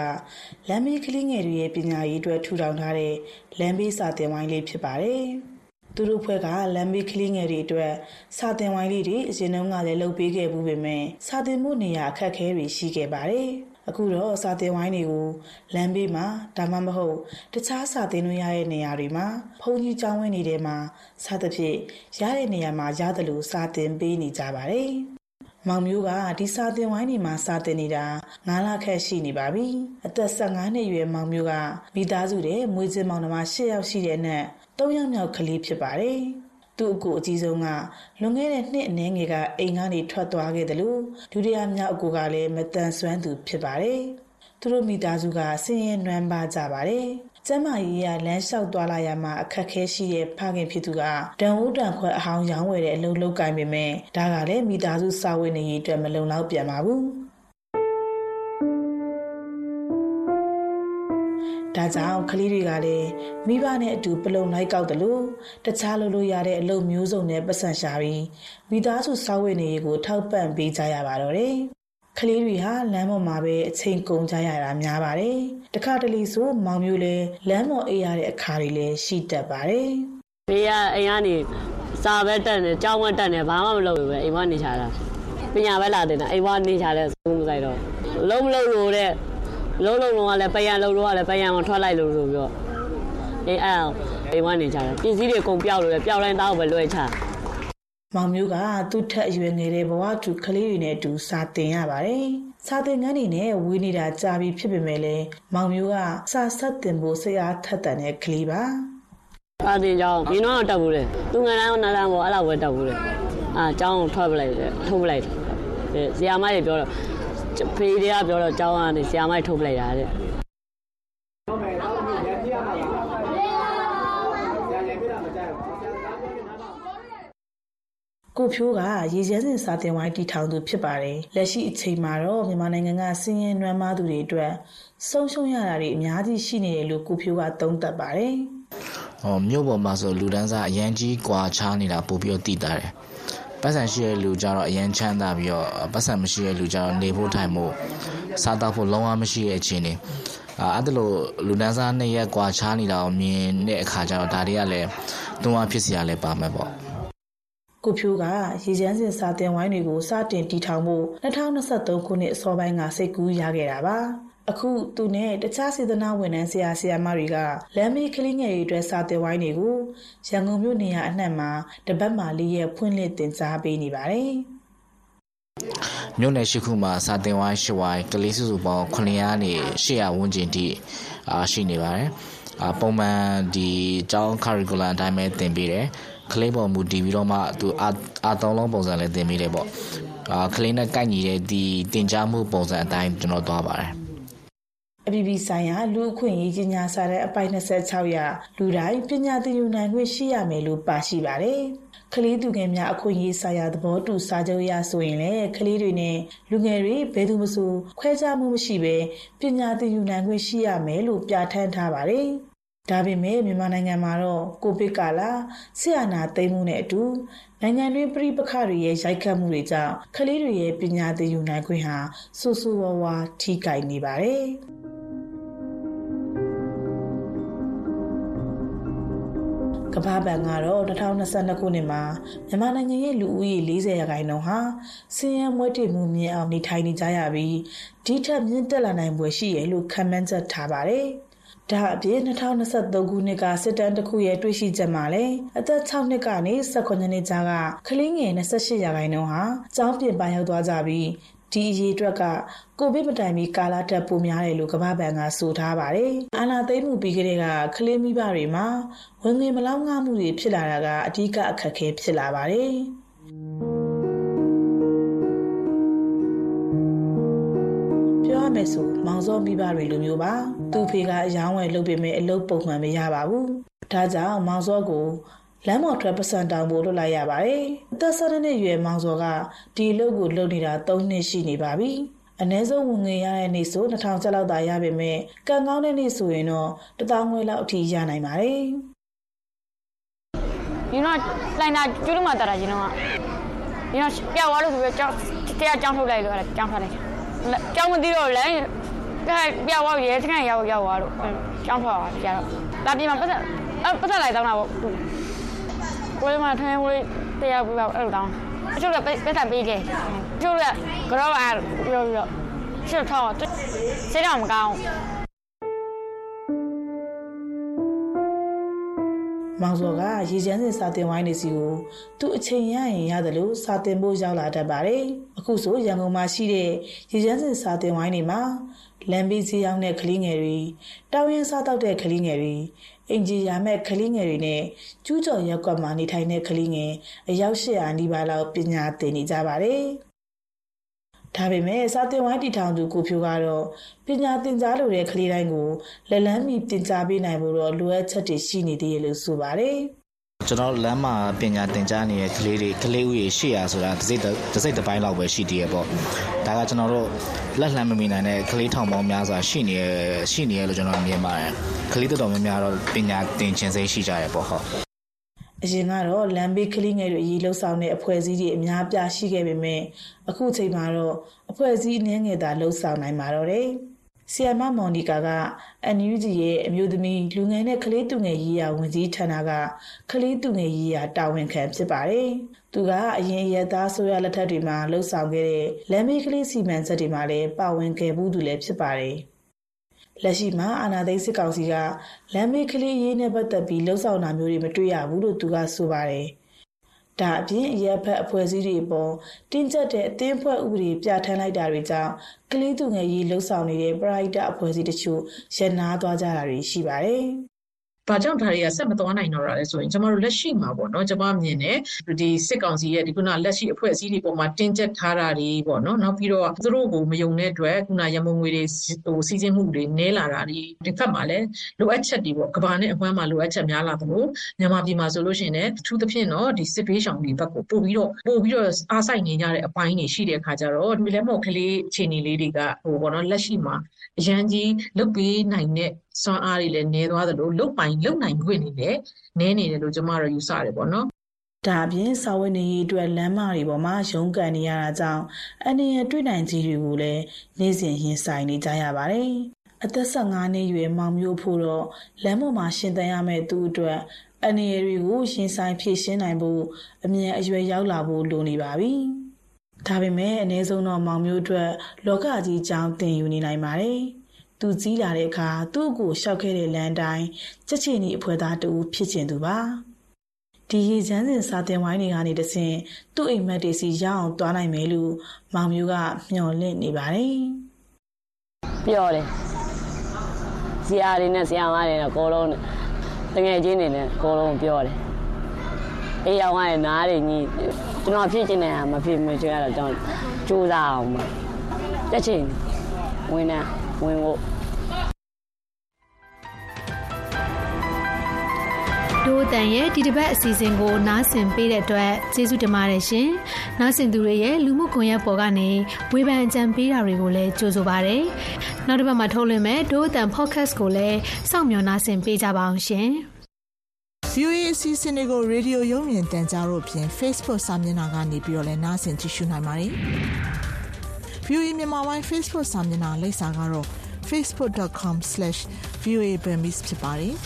လမ်းဘေးကလေးငယ်တွေရဲ့ပညာရေးအတွက်ထူထောင်ထားတဲ့လမ်းဘေးစာသင်ဝိုင်းလေးဖြစ်ပါတယ်။သူတို့ဖွဲ့ကလမ်းဘေးကလေးငယ်တွေအတွက်စာသင်ဝိုင်းလေးတွေအရင်တုန်းကလည်းလုပ်ပေးခဲ့ဘူးပေမဲ့စာသင်မှုနေရာအခက်အခဲတွေရှိခဲ့ပါတယ်။ အခုတော့စာသင်ဝိုင်းတွေကိုလမ်းဘေးမှာဒါမှမဟုတ်တခြားစာသင်လို့ရတဲ့နေရာတွေမှာဘုန်းကြီးကျောင်းဝင်းနေတဲ့မှာစသဖြင့်ရတဲ့နေရာမှာရတယ်လို့စာသင်ပေးနေကြပါတယ်။မောင်မျိုးကဒီစာသင်ဝိုင်းနေမှာစာသင်နေတာ9လခန့်ရှိနေပါပြီ။အသက်15နှစ်အရွယ်မောင်မျိုးကမိသားစုတဲ့မွေးစင်းမောင်နှမ10ယောက်ရှိတဲ့နဲ့3ယောက်မြောက်ကလေးဖြစ်ပါတယ်။ သူ့အကိုအကြီးဆုံးကလွန်ခဲ့တဲ့နှစ်အနည်းငယ်ကအိမ်ကနေထွက်သွားခဲ့တယ်လို့ဒုတိယမြောက်အကိုကလည်းမတန်ဆွမ်းသူဖြစ်ပါတယ်။သူတို့မိသားစုကဆင်းရဲနွမ်းပါကြပါတယ်။ကျမ်းမာရေးရလမ်းလျှောက်သွားလာရမှာအခက်ခဲရှိတဲ့ဖခင်ဖြစ်သူကတန်ဦးတန်ခွက်အဟောင်းရောင်းဝယ်တဲ့အလုပ်လုပ်ကိုင်ပေမဲ့ဒါကလည်းမိသားစုစာဝတ်နေရေးအတွက်မလုံလောက်ပြန်ပါဘူး။ ဒါကြောင့်ကလေးတွေကလည်းမိဘနဲ့အတူပလုံလိုက်ကောက်တယ်လို့တခြားလုပ်လို့ရတဲ့အလုပ်မျိုးစုံနဲ့ပတ်စံရှာပြီးမိသားစုစာဝတ်နေရေးကိုထောက်ပံ့ပေးကြရပါတော့တယ်။ကလေးတွေဟာလမ်းပေါ်မှာပဲအချိန်ကုန်ကြရတာများပါတယ်။တခါတလေဆိုမောင်မျိုးလည်းလမ်းပေါ်အေးရတဲ့အခါတွေလည်းရှိတတ်ပါတယ်ဘေးကအိမ်ကနေစာပဲတက်နေကြောင်းပဲတက်နေဘာမှမလုပ်ဘူးပဲအိမ်ကနေချတာပညာပဲလာတင်တာအိမ်ကနေချတဲ့စိုးမဆိုင်တော့လုံးမလုံးလို့တဲ့ လုံးလုံးလုံးကလည်းပယံလုံးလုံးကလည်းပယံမထွက်လိုက်လို့ဆိုပြီးတော့အေးအဲ့အောင်အိမ်ကနေချတာပစ္စည်းတွေအကုန်ပျောက်လို့လေပျောက်တိုင်းတောက်ပဲလွှဲချ။မောင်မျိုးကသူ့ထက်အရွယ်ငယ်တဲ့ဘဝတူကလေးတွေနဲ့အတူစာသင်ရပါတယ်။စာသင်ခန်းတွေနဲ့ဝေးနေတာကြာပြီဖြစ်ပေမဲ့လည်းမောင်မျိုးကစာဆက်သင်ဖို့စိတ်အားထက်သန်တဲ့ကလေးပါ။အာတင်ကြောင်းဒီတော့တက်ဘူးလေသူငယ်တိုင်းနားတန်းပေါ်အဲ့လောက်ပဲတက်ဘူးလေအာကျောင်းကိုထွက်ပလိုက်တယ်ထုတ်ပလိုက်တယ်ဆရာမကြီးပြောတော့ ဖေးတွေကပြောတော့ကျောင်းကနေဆရာမကြီးထုတ်ပလိုက်တာတဲ့ကိုဖြိုးကရေချမ်းစင်စာတင်ဝိုင်းတီထောင်သူဖြစ်ပါတယ်။လက်ရှိအချိန်မှာတော့မြန်မာနိုင်ငံကစင်းရဲနွမ်းမားသူတွေအတွက်ဆုံးရှုံးရတာတွေအများကြီးရှိနေတယ်လို့ကိုဖြိုးကသုံးသပ်ပါတယ်ဟောမြို့ပေါ်မှာဆိုလူတန်းစားအရန်ကြီးကွာခြားနေတာပို့ပြီးတော့တည်တာတယ် ပတ်စံရှိတဲ့လူကြတော့အရန်ချမ်းသာပြီးတော့ပတ်စံမရှိတဲ့လူကြတော့နေဖို့ထိုင်ဖို့စားတော့ဖို့လုံးဝမရှိတဲ့အခြေအနေအာအဲ့ဒါလို့လူတန်းစားနှစ်ရက်ကွာခြားနေတာကိုမြင်တဲ့အခါကျတော့ဒါတွေကလည်းတွန်းအားဖြစ်စရာလည်းပါမယ်ပေါ့။ကိုဖြိုးကရေချမ်းစင်စာတင်ဝိုင်းတွေကိုစတင်တီထောင်ဖို့2023ခုနှစ်အစောပိုင်းကစိတ်ကူးရခဲ့တာပါ။ အခုသူနဲ့တခြားစေတနာဝန်ထမ်းဆရာဆရာမတွေကလမ်းမေးကလေးငယ်တွေအတွက်စာတင်ဝိုင်းတွေကိုရန်ကုန်မြို့နေရာအနှံ့မှာတပတ်မှလေးရက်ဖွင့်လှစ်တင်ကြားပေးနေပါတယ်။မြို့နယ်ရှိခုမှာစာတင်ဝိုင်းရှိဝိုင်းကလေးစုစုပေါင်း900ကနေ800ဝန်းကျင်ထိအာရှိနေပါတယ်။အာပုံမှန်ဒီကျောင်း curriculum အတိုင်းပဲသင်ပေးတယ်။ကလေးပေါ်မူတည်ပြီးတော့မှသူအာအာသုံးလုံးပုံစံလည်းသင်ပေးတယ်ပေါ့။အာကလေးနဲ့ကိုက်ညီတဲ့ဒီတင် जा မှုပုံစံအတိုင်းကျွန်တော်သွားပါတယ်။ အပြည်ပြည်ဆိုင်ရာ လူအခွင့်အရေးကြီးညာစာတဲ့အပိုက်26ရာလူတိုင်း ပညာသင်ယူနိုင်ခွင့် ရှိရမယ်လို့ ပါရှိပါတယ်။ကလေးသူငယ်များ အခွင့်အရေးဆိုင်ရာ သဘောတူစာချုပ်အရ ဆိုရင်လည်း ကလေးတွေနဲ့ လူငယ်တွေ ဘယ်သူမှမဆို ခွဲခြားမှုမရှိဘဲ ပညာသင်ယူနိုင်ခွင့် ရှိရမယ်လို့ ပြဋ္ဌာန်းထားပါတယ်။ဒါပေမဲ့ မြန်မာနိုင်ငံမှာတော့ ကိုဗစ်ကာလဆရာနာသိမ်းမှုနဲ့အတူ နိုင်ငံတွင်းပြည်ပခါတွေရဲ့ရိုက်ခတ်မှုတွေကြောင့်ကလေးတွေရဲ့ပညာသင်ယူနိုင်ခွင့်ဟာဆူဆူဝါးဝါထိခိုက်နေပါတယ်။ကမ္ဘာ့ဘဏ်ကတော့2022ခုနှစ်မှာမြန်မာနိုင်ငံရဲ့လူဦးရေ40ရာခိုင်နှုန်းဟာဆင်းရဲမွဲတေမှုမြင့်အောင်နေထိုင်နေကြရပြီးဒီထက်မြင့်တက်လာနိုင်ပွဲရှိရလို့ခန့်မှန်းချက်ထားပါတယ်။ ဒါအပြင်2023ခုနှစ်ကစစ်တမ်းတစ်ခုရဲ့တွေ့ရှိချက်မှာလည်းအသက်6နှစ်ကနေ18နှစ်ကြားကကလေးငယ်28ရာခိုင်နှုန်းဟာကျောင်းပြင်ပရောက်သွားကြပြီးဒီအရေးအတွက်ကကိုဗစ်မတိုင်မီကာလတက်ပိုများတယ်လို့ကမ္ဘာ့ဘဏ်ကဆိုထားပါတယ်။အာနာသိမ့်မှုပြီးကလေးကကလေးမိဘတွေမှာဝင်ငွေမလောက်ငှမှုတွေဖြစ်လာတာကအဓိကအခက်အခဲဖြစ်လာပါတယ်။ပြောရမယ်ဆိုမောင်စောမိဘတွေလိုမျိုးပါ သူ့ဖေကအယောင်းဝယ်လုပ်ပေမဲ့အလုပ်ပုံမှန်မရပါဘူး။ဒါကြောင့်မောင်စောကိုလမ်းမော်ထွက်ပစံတောင်ဖို့လွတ်လိုက်ရပါတယ်။အသက်၁၂နှစ်အရွယ်မောင်စောကဒီအလုပ်ကိုလုပ်နေတာ၃နှစ်ရှိနေပါပြီ။အနည်းဆုံးဝင်ငွေရတဲ့နေ့ဆို2000ကျပ်လောက်သာရပေမဲ့ကံကောင်းတဲ့နေ့ဆိုရင်တော့1000ငွေလောက်အထိရနိုင်ပါတယ်ဒီတော့လိုင်းတာကျွလို့မှတာတာဒီတော့ဒီတော့ပြောက်သွားလို့ဆိုပြီးကြောင်းတရားကြောင်းထုတ်လိုက်လို့အဲ့ဒါကြောင်းထွက်လိုက်တာကျောင်းမသိတော့လဲ ကဲပြသွားရဲစကန်ရောက်ရောက်သွားလို့ကျောင်းထွက်သွားပြတော့လာပြင်မှာပတ်သက်အပတ်သက်လိုက်တောင်းတာပေါ့ကိုယ်မှထိုင်ဝေးတရားပြပါအဲ့လိုတောင်းအချို့ကပတ်သက်ပေးတယ်အချို့ကကတော့အားပြောပြီးတော့ရှစ်ထောင်းစိတ်တော့မကောင်းမောင်စောကရေချမ်းစင်စာတင်ဝိုင်းနေစီကိုသူအချိန်ရရင်ရတယ်လို့စာတင်ဖို့ရောက်လာတတ်ပါတယ်။အခုဆိုရန်ကုန်မှာရှိတဲ့ရေချမ်းစင်စာတင်ဝိုင်းတွေမှာ လမ်းဘေးဈေးရောက်တဲ့ကလေးငယ်တွေတောင်ရင်စားတောက်တဲ့ကလေးငယ်တွေအင်ဂျီယာမဲ့ကလေးငယ်တွေနဲ့ကျူးကျော်ရက်ကွက်မှာနေထိုင်တဲ့ကလေးငယ်အယောက်800နီးပါးလောက်ပညာသင်နေကြပါတယ်။ဒါပေမဲ့စာတင်ဝိုင်းတီထောင်သူကိုဖြိုးကတော့ပညာသင်ကြားလိုတဲ့ကလေးတိုင်းကိုလက်လန်းမီတင်ကြားပေးနိုင်ဖို့တော့လိုအပ်ချက်တွေရှိနေသေးတယ်လို့ဆိုပါတယ်။ ကျွန်တော်လမ်းမှာပညာသင်ကြားနေတဲ့ကလေးတွေကလေးဦးရေ800ဆိုတာတစ်စိတ်တစ်စိတ်တစ်ပိုင်းလောက်ပဲရှိသေးရပေါ့ဒါကကျွန်တော်တို့လက်လှမ်းမမီနိုင်တဲ့ကလေးထောင်ပေါင်းများစွာရှိနေရရှိနေရလို့ကျွန်တော်မြင်ပါတယ်ကလေးတော်တော်များများတော့ပညာသင်ခြင်းစိတ်ရှိကြရပေါ့ဟုတ်အရင်ကတော့လမ်းဘေးကလေးငယ်တွေအရေးလှုပ်ဆောင်တဲ့အဖွဲ့အစည်းတွေအများပြားရှိခဲ့ပေမဲ့အခုချိန်မှာတော့အဖွဲ့အစည်းအနည်းငယ်သာလှုပ်ဆောင်နိုင်မှာတော့တယ်။ ဆီယမမော်နီကာကအန်ယူဂျီရဲ့အမျိုးသမီးလူငယ်နဲ့ကလေးသူငယ်ရေးရာဝန်ကြီးဌာနကကလေးသူငယ်ရေးရာတာဝန်ခံဖြစ်ပါတယ်။သူကအရင်ရသားဆိုရလက်ထက်တွေမှာလှုပ်ဆောင်ခဲ့တဲ့လမ်းဘေးကလေးစီမံချက်တွေမှာလည်းပါဝင်ခဲ့မှုသူလည်းဖြစ်ပါတယ်။လက်ရှိမှာအာနာသိန်းစစ်ကောင်စီကလမ်းမေးကလေးရေးနဲ့ပတ်သက်ပြီးလှုံ့ဆော်တာမျိုးတွေမတွေ့ရဘူးလို့သူကဆိုပါတယ်။ ဒါအပြင်အရက်ဖက်အဖွဲ့အစည်းတွေပေါ်တင်းကျပ်တဲ့အသင်းဖွဲ့ဥပဒေပြဋ္ဌာန်းလိုက်တာတွေကြောင့်ကလေးသူငယ်ရေးလှုံ့ဆော်နေတဲ့ပရိုက်တာအဖွဲ့အစည်းတချို့ရန်နာသွားကြတာတွေရှိပါတယ်။ ဘာကြောင့်ဒါတွေကဆက်မသွားနိုင်တော့တာလဲဆိုရင်ကျမတို့လက်ရှိမှာပေါ့နော်ကျမမြင်တယ်ဒီစစ်ကောင်စီရဲ့ဒီခုနလက်ရှိအဖွဲ့အစည်းတွေပေါ်မှာတင်းကျပ်ထားတာတွေပေါ့နော်နောက်ပြီးတော့သူတို့ကိုမယုံတဲ့အတွက်ခုနရမုံငွေတွေဟိုစီစဉ်မှုတွေနည်းလာတာတွေဒီဖက်မှာလည်းလိုအပ်ချက်တွေပေါ့ကဘာနဲ့အဝမ်းမှာလိုအပ်ချက်များလာသလိုမြန်မာပြည်မှာဆိုလို့ရှိရင်လည်းအထူးသဖြင့်တော့ဒီစစ်ပေးရှောင်တွေဘက်ကိုပို့ပြီးတော့ပို့ပြီးတော့အားဆိုင်နေကြတဲ့အပိုင်းတွေရှိတဲ့အခါကျတော့ဒီလည်းမဟုတ်ကလေးအခြေအနေလေးတွေကဟိုပေါ့နော်လက်ရှိမှာ အရန်ကြီးလုတ်ပေးနိုင်တဲ့စွမ်းအားတွေလည်းနည်းသွားသလိုလုတ်ပိုင်လုတ်နိုင်ခွင့်တွေလည်းနည်းနေတယ်လို့ကျမတို့ယူဆတယ်ပေါ့နော်ဒါအပြင်စာဝတ်နေရေးအတွက်လမ်းမတွေပေါ်မှာရုန်းကန်နေရတာကြောင့်အနေရတွေ့နိုင်ကြီးတွေကိုလည်းနေ့စဉ်ရင်ဆိုင်နေကြရပါတယ်။အသက်15နှစ်အရွယ်မောင်မျိုးဖို့တော့လမ်းပေါ်မှာရှင်သန်ရမယ့်သူအတွက်အနေရတွေကိုရင်ဆိုင်ဖြည့်ရှင်းနိုင်ဖို့အမြင်အရွယ်ရောက်လာဖို့လိုနေပါပြီ။ ဒါပေမဲ့အ ਨੇ ဆုံးတော့မောင်မျိုးအတွက်လောကကြီးကြောင်းတင်ယူနေနိုင်ပါတယ်။သူကြီးလာတဲ့အခါသူ့ကိုရှောက်ခဲ့တဲ့လမ်းတိုင်းချက်ချီနီအဖွဲသားတူဖြစ်ကျင်သူပါ။ဒီရေချမ်းစင်စာတင်ဝိုင်းတွေကနေတဆင့်သူ့အိမ်မက်တွေစီရအောင်သွားနိုင်မယ်လို့မောင်မျိုးကမျှော်လင့်နေပါတယ်ပြောတယ်ဆရာတွေနဲ့ဆရာမတွေနဲ့အကုန်လုံးတငယ်ချင်းတွေနဲ့အကုန်လုံးပြောတယ် အေးရောက်ရင်နားတွေညီကျွန်တော်ဖြစ်ချင်တဲ့ဟာမဖြစ်မချင်ရတော့ကျွန်တော်ကြိုးစားအောင်ပါတက်ချင်ဝင်နေဝင်ဖို့ဒိုးအတန်ရဲ့ဒီတစ်ပတ်အစီအစဉ်ကိုနားဆင်ပေးတဲ့အတွက်ကျေးဇူးတင်ပါတယ်ရှင်။နားဆင်သူတွေရဲ့လူမှုကွန်ရက်ပေါ်ကနေဝေဖန်အကြံပေးတာတွေကိုလည်းကြိုဆိုပါရစေ။နောက်တစ်ပတ်မှာထုတ်လွှင့်မဲ့ဒိုးအတန် podcast ကိုလည်းစောင့်မျှော်နားဆင်ပေးကြပါအောင်ရှင်။ VOA အစီအစဉ်တွေကိုရေဒီယိုရုံမြင်တန်ကြားတို့ဖြင့် Facebook စာမျက်နှာကနေပြီးတော့လည်းနားဆင်ကြည့်ရှုနိုင်ပါတယ်။ VOA မြန်မာပိုင်း Facebook စာမျက်နှာလိပ်စာကတော့ facebook.com/voaburmese ဖြစ်ပါတယ်။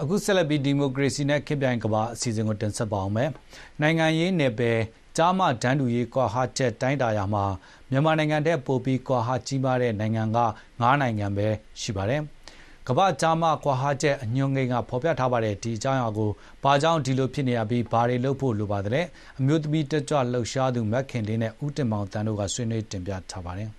အခုဆက်လက်ပြီးဒီမိုကရေစီနဲ့ခေတ်ပြိုင်ကမ္ဘာအစီအစဉ်ကိုတင်ဆက်ပါအောင်မယ်။နိုင်ငံရေးနယ်ပယ်ကြားမတန်းတူရေးကွာဟချက်တိုင်းတာရမှာမြန်မာနိုင်ငံတဲ့ပိုပြီးကွာဟကြီးမားတဲ့နိုင်ငံက9နိုင်ငံပဲရှိပါတယ်။ ကမ္ဘာကြားမကွာဟချက်အညွှန်းကိန်းကဖော်ပြထားပါတယ်ဒီအကြောင်းအရာကိုဘာကြောင့်ဒီလိုဖြစ်နေရပြီးဘာတွေလုပ်ဖို့လိုပါသလဲအမျိုးသမီးတက်ကြွလှုပ်ရှားသူမက်ခင်လေးနဲ့ဦးတင်မောင်တန်းတို့ကဆွေးနွေးတင်ပြထားပါတယ်။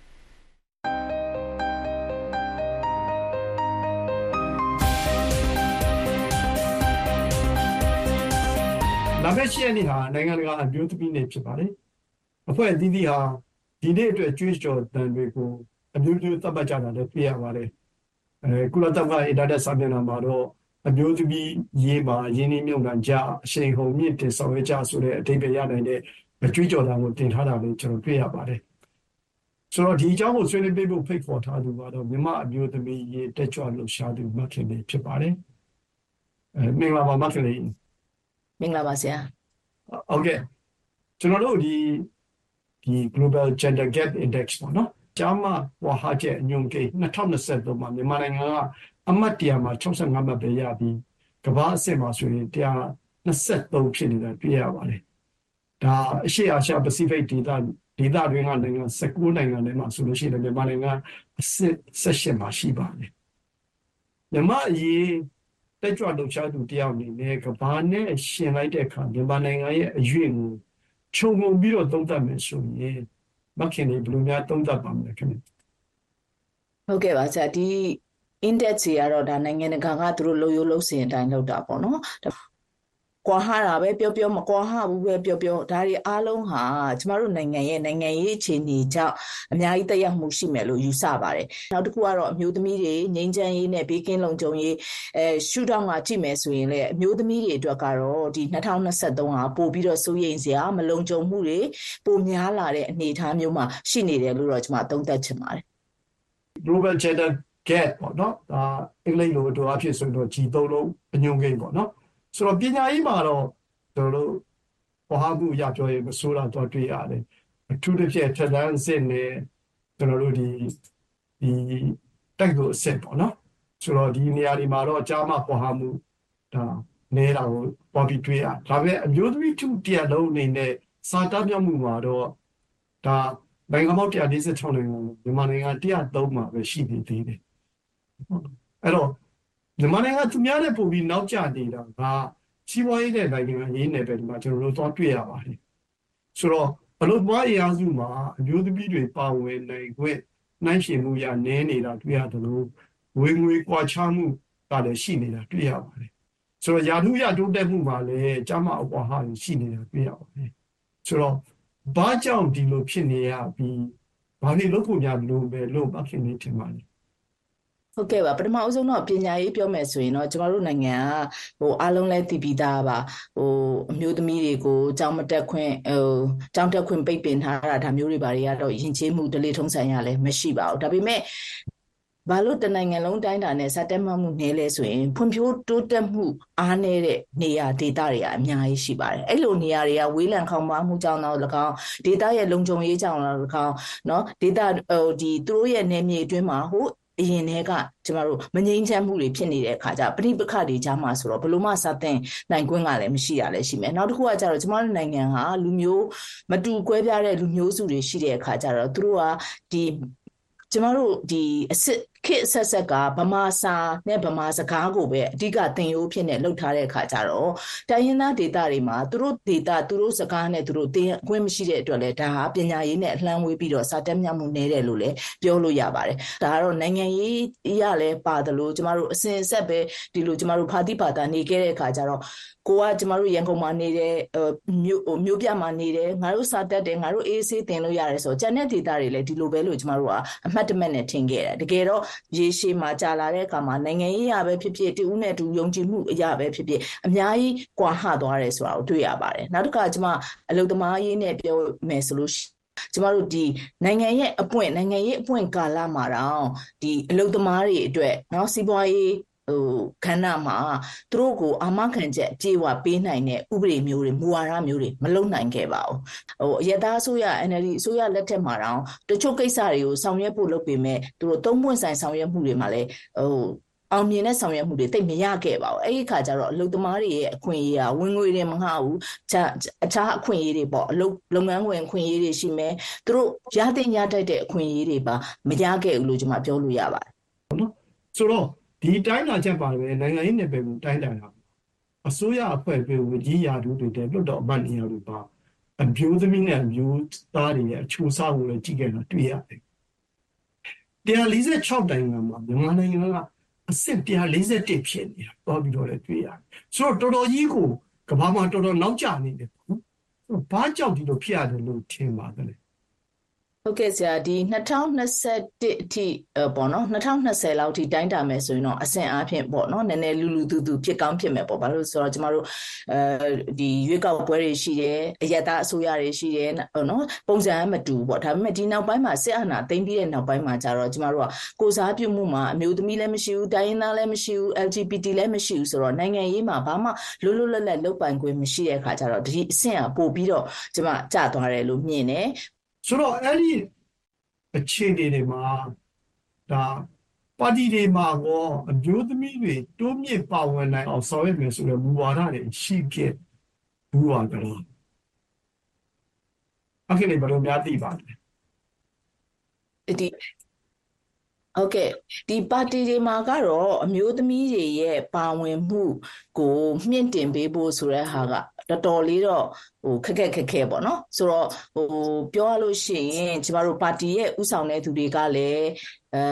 လာမယ့်၈ရက်နေ့ဟာနိုင်ငံတကာအမျိုးသမီးနေ့ဖြစ်ပါတယ်။အဖွဲ့အသီးသီးဟာဒီနေ့အတွက်ကြွေးကြော်တန်တွေကိုအမျိုးမျိုးသတ်မှတ်ကြတာလည်းတွေ့ရပါတယ်။ အဲကုလသမဂ္ဂအင်တာနက်စာမျက်နှာမှာတော့အမျိုးသမီးရေးမှာရင်းနှီးမြှုပ်နှံကြအရှိန်ဟုန်မြင့်တင်ဆောင်ရွက်ကြဆိုတဲ့အဓိပ္ပာယ်ရနိုင်တဲ့အကြွေးကြော်တန်ကိုတင်ထားတာလည်းကျွန်တော်တွေ့ရပါတယ်။ဆိုတော့ဒီအကြောင်းကိုဆွေးနွေးပေးဖို့ဖိတ်ခေါ်ထားသူကတော့မြမအမျိုးသမီးရေးတက်ကြွလှုပ်ရှားသူမခင်လေးဖြစ်ပါတယ်။အဲမင်္ဂလာပါမခင်လေးမင်္ဂလာပါဆရာဟုတ်ကဲ့ကျွန်တော်တို့ဒီဒီ Global Gender Gap Index ပေါ့နော် ကျားမဝါဟာချက်အညွန်ကိန်း2023မှာမြန်မာနိုင်ငံကအမှတ်တရမှာ65မှတ်ပဲရပြီးကမ္ဘာအဆင့်မှာဆိုရင်123ဖြစ်နေတာတွေ့ရပါတယ်ဒါအရှေ့အာရှပစိဖိတ်ဒေသဒေသတွင်းကနိုင်ငံ19နိုင်ငံထဲမှာဆိုလို့ရှိရင်မြန်မာနိုင်ငံအဆင့်18မှာရှိပါတယ်မြန်မာအရေးတက်ကြွလှုပ်ရှားသူတယောက်အနေနဲ့ကဘာနဲ့ရှင်လိုက်တဲ့အခါမြန်မာနိုင်ငံရဲ့အရွေ့ကိုခြုံငုံပြီးတော့သုံးသပ်မယ်ဆိုရင် မခင်တွေဘယ်လိုများသုံးသပ်ပါမလဲခင်ဗျဟုတ်ကဲ့ပါဆရာဒီ index တွေကတော့ဒါနိုင်ငံတကာကသူတို့လို့ရိုးလို့စင်အတိုင်းလောက်တာပေါ့နော် ကွာဟတာပဲပြောပြောမကွာဟဘူးပဲပြောပြောဒါတွေအားလုံးဟာကျမတို့နိုင်ငံရဲ့နိုင်ငံရေးအခြေအနေကြောင့်အများကြီးတက်ရောက်မှုရှိမယ်လို့ယူဆပါတယ်နောက်တစ်ခုကတော့အမျိုးသမီးတွေငြိမ်းချမ်းရေးနဲ့ဘေးကင်းလုံခြုံရေးအဲရှုထောင့်ကကြည့်မယ်ဆိုရင်လည်းအမျိုးသမီးတွေအတွက်ကတော့ဒီ2023ဟာပို့ပြီးတော့စိုးရိမ်စရာမလုံခြုံမှုတွေပိုများလာတဲ့အနေအထားမျိုးမှာရှိနေတယ်လို့တော့ကျမသုံးသပ်ချင်ပါတယ် global gender gap ပေါ့နော်ဒါအင်္ဂလိပ်လိုအတူအဖြစ်ဆိုရင်တော့ G3 လုံးအညွှန်းကိန်းပေါ့နော် ဆိုတော့ပညာရေးမှာတော့ကျွန်တော်တို့ဘာဟာမှုရပြောရင်မဆိုးတာတော့တွေ့ရတယ်အထူးသဖြင့်ထက်တန်းစစ်နဲ့ကျွန်တော်တို့ဒီဒီတိုက်ကိုအစစ်ပေါ့နော်ဆိုတော့ဒီနေရာဒီမှာတော့ကြားမဘာဟာမှုဒါနေတာကိုပေါ်ပြီးတွေ့ရဒါပေမဲ့အမျိုးသမီးထုတရားလုံးအနေနဲ့စာတတ်မြောက်မှုမှာတော့ဒါနိုင်ငံပေါင်း146နိုင်ငံမြန်မာနိုင်ငံ103မှာပဲရှိနေသေးတယ်အဲ့တော့ မြန်မာနိုင်ငံသူများနဲ့ပို့ပြီးနောက်ကျနေတာကစီးပွားရေးနဲ့နိုင်ငံရေးနယ်ပယ်ဒီမှာကျွန်တော်တို့သွားတွေ့ရပါတယ်ဆိုတော့ဘလို့ပွားအရာစုမှာအမျိုးသမီးတွေပါဝင်နိုင်ခွင့်နှိုင်းယှဉ်မှုရနည်းနေတာတွေ့ရတယ်လို့ဝေငွေကွာခြားမှုကလည်းရှိနေတာတွေ့ရပါတယ်ဆိုတော့ယာထုရတိုးတက်မှုမှာလည်းကျမအကွာဟာရှိနေတာတွေ့ရပါတယ်ဆိုတော့ဘာကြောင့်ဒီလိုဖြစ်နေရပြီးဘာတွေလုပ်ဖို့များလို့ပဲလို့မခင်နေထင်ပါလဲ ဟုတ်ကဲ့ပါပထမအဆုံးတော့ပညာရေးပြောမယ်ဆိုရင်တော့ကျမတို့နိုင်ငံကဟိုအားလုံးလဲတည်ပြီးသားပါဟိုအမျိုးသမီးတွေကိုကြောင်းမတက်ခွင့်ဟိုကြောင်းတက်ခွင့်ပိတ်ပင်ထားတာဒါမျိုးတွေဘာတွေကတော့ယဉ်ကျေးမှုဒလေထုံးဆိုင်ရလဲမရှိပါဘူးဒါပေမဲ့ဘာလို့တနိုင်ငံလုံးတိုင်းတာနဲ့စတက်မှတ်မှုနည်းလဲဆိုရင်ဖွံ့ဖြိုးတိုးတက်မှုအားနည်းတဲ့နေရာဒေသတွေကအများကြီးရှိပါတယ်အဲ့လိုနေရာတွေကဝေးလံခေါင်ပါမှုကြောင့်တော့၎င်းဒေသရဲ့လုံခြုံရေးကြောင့်တော့၎င်းเนาะဒေသဟိုဒီသူတို့ရဲ့နယ်မြေအတွင်းမှာဟို အရင်တည်းကကျမတို့မငြိမ်းချမ်းမှုတွေဖြစ်နေတဲ့အခါကျပဋိပက္ခတွေကြားမှာဆိုတော့ဘလို့မှစတဲ့နိုင်ခွင့်ကလည်းမရှိရလည်းရှိမယ်နောက်တစ်ခုကကျတော့ကျမတို့နိုင်ငံဟာလူမျိုးမတူကွဲပြားတဲ့လူမျိုးစုတွေရှိတဲ့အခါကျတော့သူတို့ကဒီကျမတို့ဒီအစစ် ခေတ်ဆက်ဆက်ကဗမာစာနဲ့ဗမာစကားကိုပဲအဓိကသင်ရိုးဖြစ်နေလှုပ်ထားတဲ့အခါကျတော့တိုင်းရင်းသားဒေသတွေမှာသူတို့ဒေသသူတို့စကားနဲ့သူတို့သင်အခွင့်မရှိတဲ့အတွက်လည်းဒါဟာပညာရေးနဲ့အလှမ်းဝေးပြီးတော့စာတက်မြောက်မှုနည်းတယ်လို့လည်းပြောလို့ရပါတယ်ဒါကတော့နိုင်ငံရေးရလည်းပါတယ်လို့ကျမတို့အစဉ်အဆက်ပဲဒီလိုကျမတို့ဖာတိပါတာနေခဲ့တဲ့အခါကျတော့ကိုကကျမတို့ရန်ကုန်မှာနေတဲ့မြို့မြို့ပြမှာနေတယ်ငါတို့စာတက်တယ်ငါတို့အေးဆေးတင်လို့ရတယ်ဆိုတော့ကျန်တဲ့ဒေသတွေလည်းဒီလိုပဲလို့ကျမတို့ကအမှတ်တမဲ့နဲ့ထင်ခဲ့တယ်တကယ်တော့ရေရှည်မှာကြာလာတဲ့အခါမှာနိုင်ငံရေးရပဲဖြစ်ဖြစ်တူဦးနဲ့တူယုံကြည်မှုအရာပဲဖြစ်ဖြစ်အများကြီးကွာဟသွားတယ်ဆိုတာကိုတွေ့ရပါတယ်နောက်တစ်ခါကျမအလုသမားရေးနဲ့ပြောမယ်ဆိုလို့ကျမတို့ဒီနိုင်ငံရဲ့အပွင့်နိုင်ငံရေးအပွင့်ကာလမှာတော့ဒီအလုသမားတွေအတွက်เนาะစီးပွားရေး ဟိုခန္ဓာမှာသူတို့ကိုအာမခံချက်အပြေဝပေးနိုင်တဲ့ဥပဒေမျိုးတွေမူဝါဒမျိုးတွေမလုံနိုင်ခဲ့ပါဘူးဟိုအရသာအစိုးရ NLD အစိုးရလက်ထက်မှာတော့တချို့ကိစ္စတွေကိုဆောင်ရွက်ဖို့လုပ်ပေမဲ့သူတို့သုံးပွင့်ဆိုင်ဆောင်ရွက်မှုတွေမှာလည်းဟိုအောင်မြင်တဲ့ဆောင်ရွက်မှုတွေတိတ်မရခဲ့ပါဘူးအဲ့ဒီခါကျတော့အလုပ်သမားတွေရဲ့အခွင့်အရေးကဝင်ငွေတွေမငှဘူးအခြားအခွင့်အရေးတွေပေါ့အလုပ်လုပ်ငန်းဝင်အခွင့်အရေးတွေရှိမယ်သူတို့ရတဲ့ညတတ်တဲ့အခွင့်အရေးတွေပါမရခဲ့ဘူးလို့ကျွန်မပြောလို့ရပါတယ်ဆိုတော့ ဒီတိုင်းလာချက်ပါပဲနိုင်ငံရေးနယ်ပယ်ကိုတိုင်းတိုင်းတာအစိုးရအဖွဲ့ပဲဝကြီးရာထူးတွေတဲ့လွတ်တော်အမတ်နေရာတွေပါအမျိုးသမီးနဲ့အမျိုးသားတွေရဲ့အချိုးအစားကိုလည်းကြည့်ခဲ့တာတွေ့ရတယ်146နိုင်ငံမှာမြန်မာနိုင်ငံကအဆင့်141ဖြစ်နေတာတော့ပြီးတော့လည်းတွေ့ရတယ်ဆိုတော့တော်တော်ကြီးကိုကမ္ဘာမှာတော်တော်နောက်ကျနေတယ်ပေါ့နော်ဘာကြောင့်ဒီလိုဖြစ်ရတယ်လို့ထင်ပါတယ် ဟုတ်ကဲ့ဆရာဒီ2021အထိပေါ့နော်2020လောက်ထိတိုင်းတာမယ်ဆိုရင်တော့အဆင့်အားဖြင့်ပေါ့နော်နည်းနည်းလူလူသူသူဖြစ်ကောင်းဖြစ်မယ်ပေါ့ဘာလို့ဆိုတော့ကျမတို့အဲဒီရွေးကောက်ပွဲတွေရှိတယ်အယက်သားအစိုးရတွေရှိတယ်နော်ပုံစံမတူပေါ့ဒါပေမဲ့ဒီနောက်ပိုင်းမှာစစ်အာဏာသိမ်းပြီးတဲ့နောက်ပိုင်းမှာကျတော့ကျမတို့ကကိုစားပြုမှုမှာအမျိုးသမီးလည်းမရှိဘူးတိုင်းရင်းသားလည်းမရှိဘူး LGBT လည်းမရှိဘူးဆိုတော့နိုင်ငံရေးမှာဘာမှလွတ်လွတ်လပ်လပ်လုပ်ပိုင်ခွင့်မရှိတဲ့အခါကျတော့ဒီအဆင့်ကပို့ပြီးတော့ကျမကြသွားတယ်လို့မြင်တယ် ဆိုတော့အဲ့ဒီအခြေအနေတွေမှာဒါပါတီတွေမှာကောအမျိုးသမီးတွေတိုးမြင့်ပါဝင်နိုင်အောင်ဆောင်ရွက်မယ်ဆိုတဲ့မူဝါဒတွေရှိခဲ့ဘူးပါကြလားအခုလည်းဘယ်လိုများသိပါလဲဒီဟုတ်ကဲ့ဒီပါတီတွေမှာကတော့အမျိုးသမီးတွေရဲ့ပါဝင်မှုကိုမြင့်တင်ပေးဖို့ဆိုတဲ့ဟာက တော်တော်လေးတော့ဟိုခက်ခက်ခက်ခဲပေါ့နော်ဆိုတော့ဟိုပြောရလို့ရှိရင်ကျမတို့ပါတီရဲ့ဥဆောင်တဲ့သူတွေကလည်းအဲ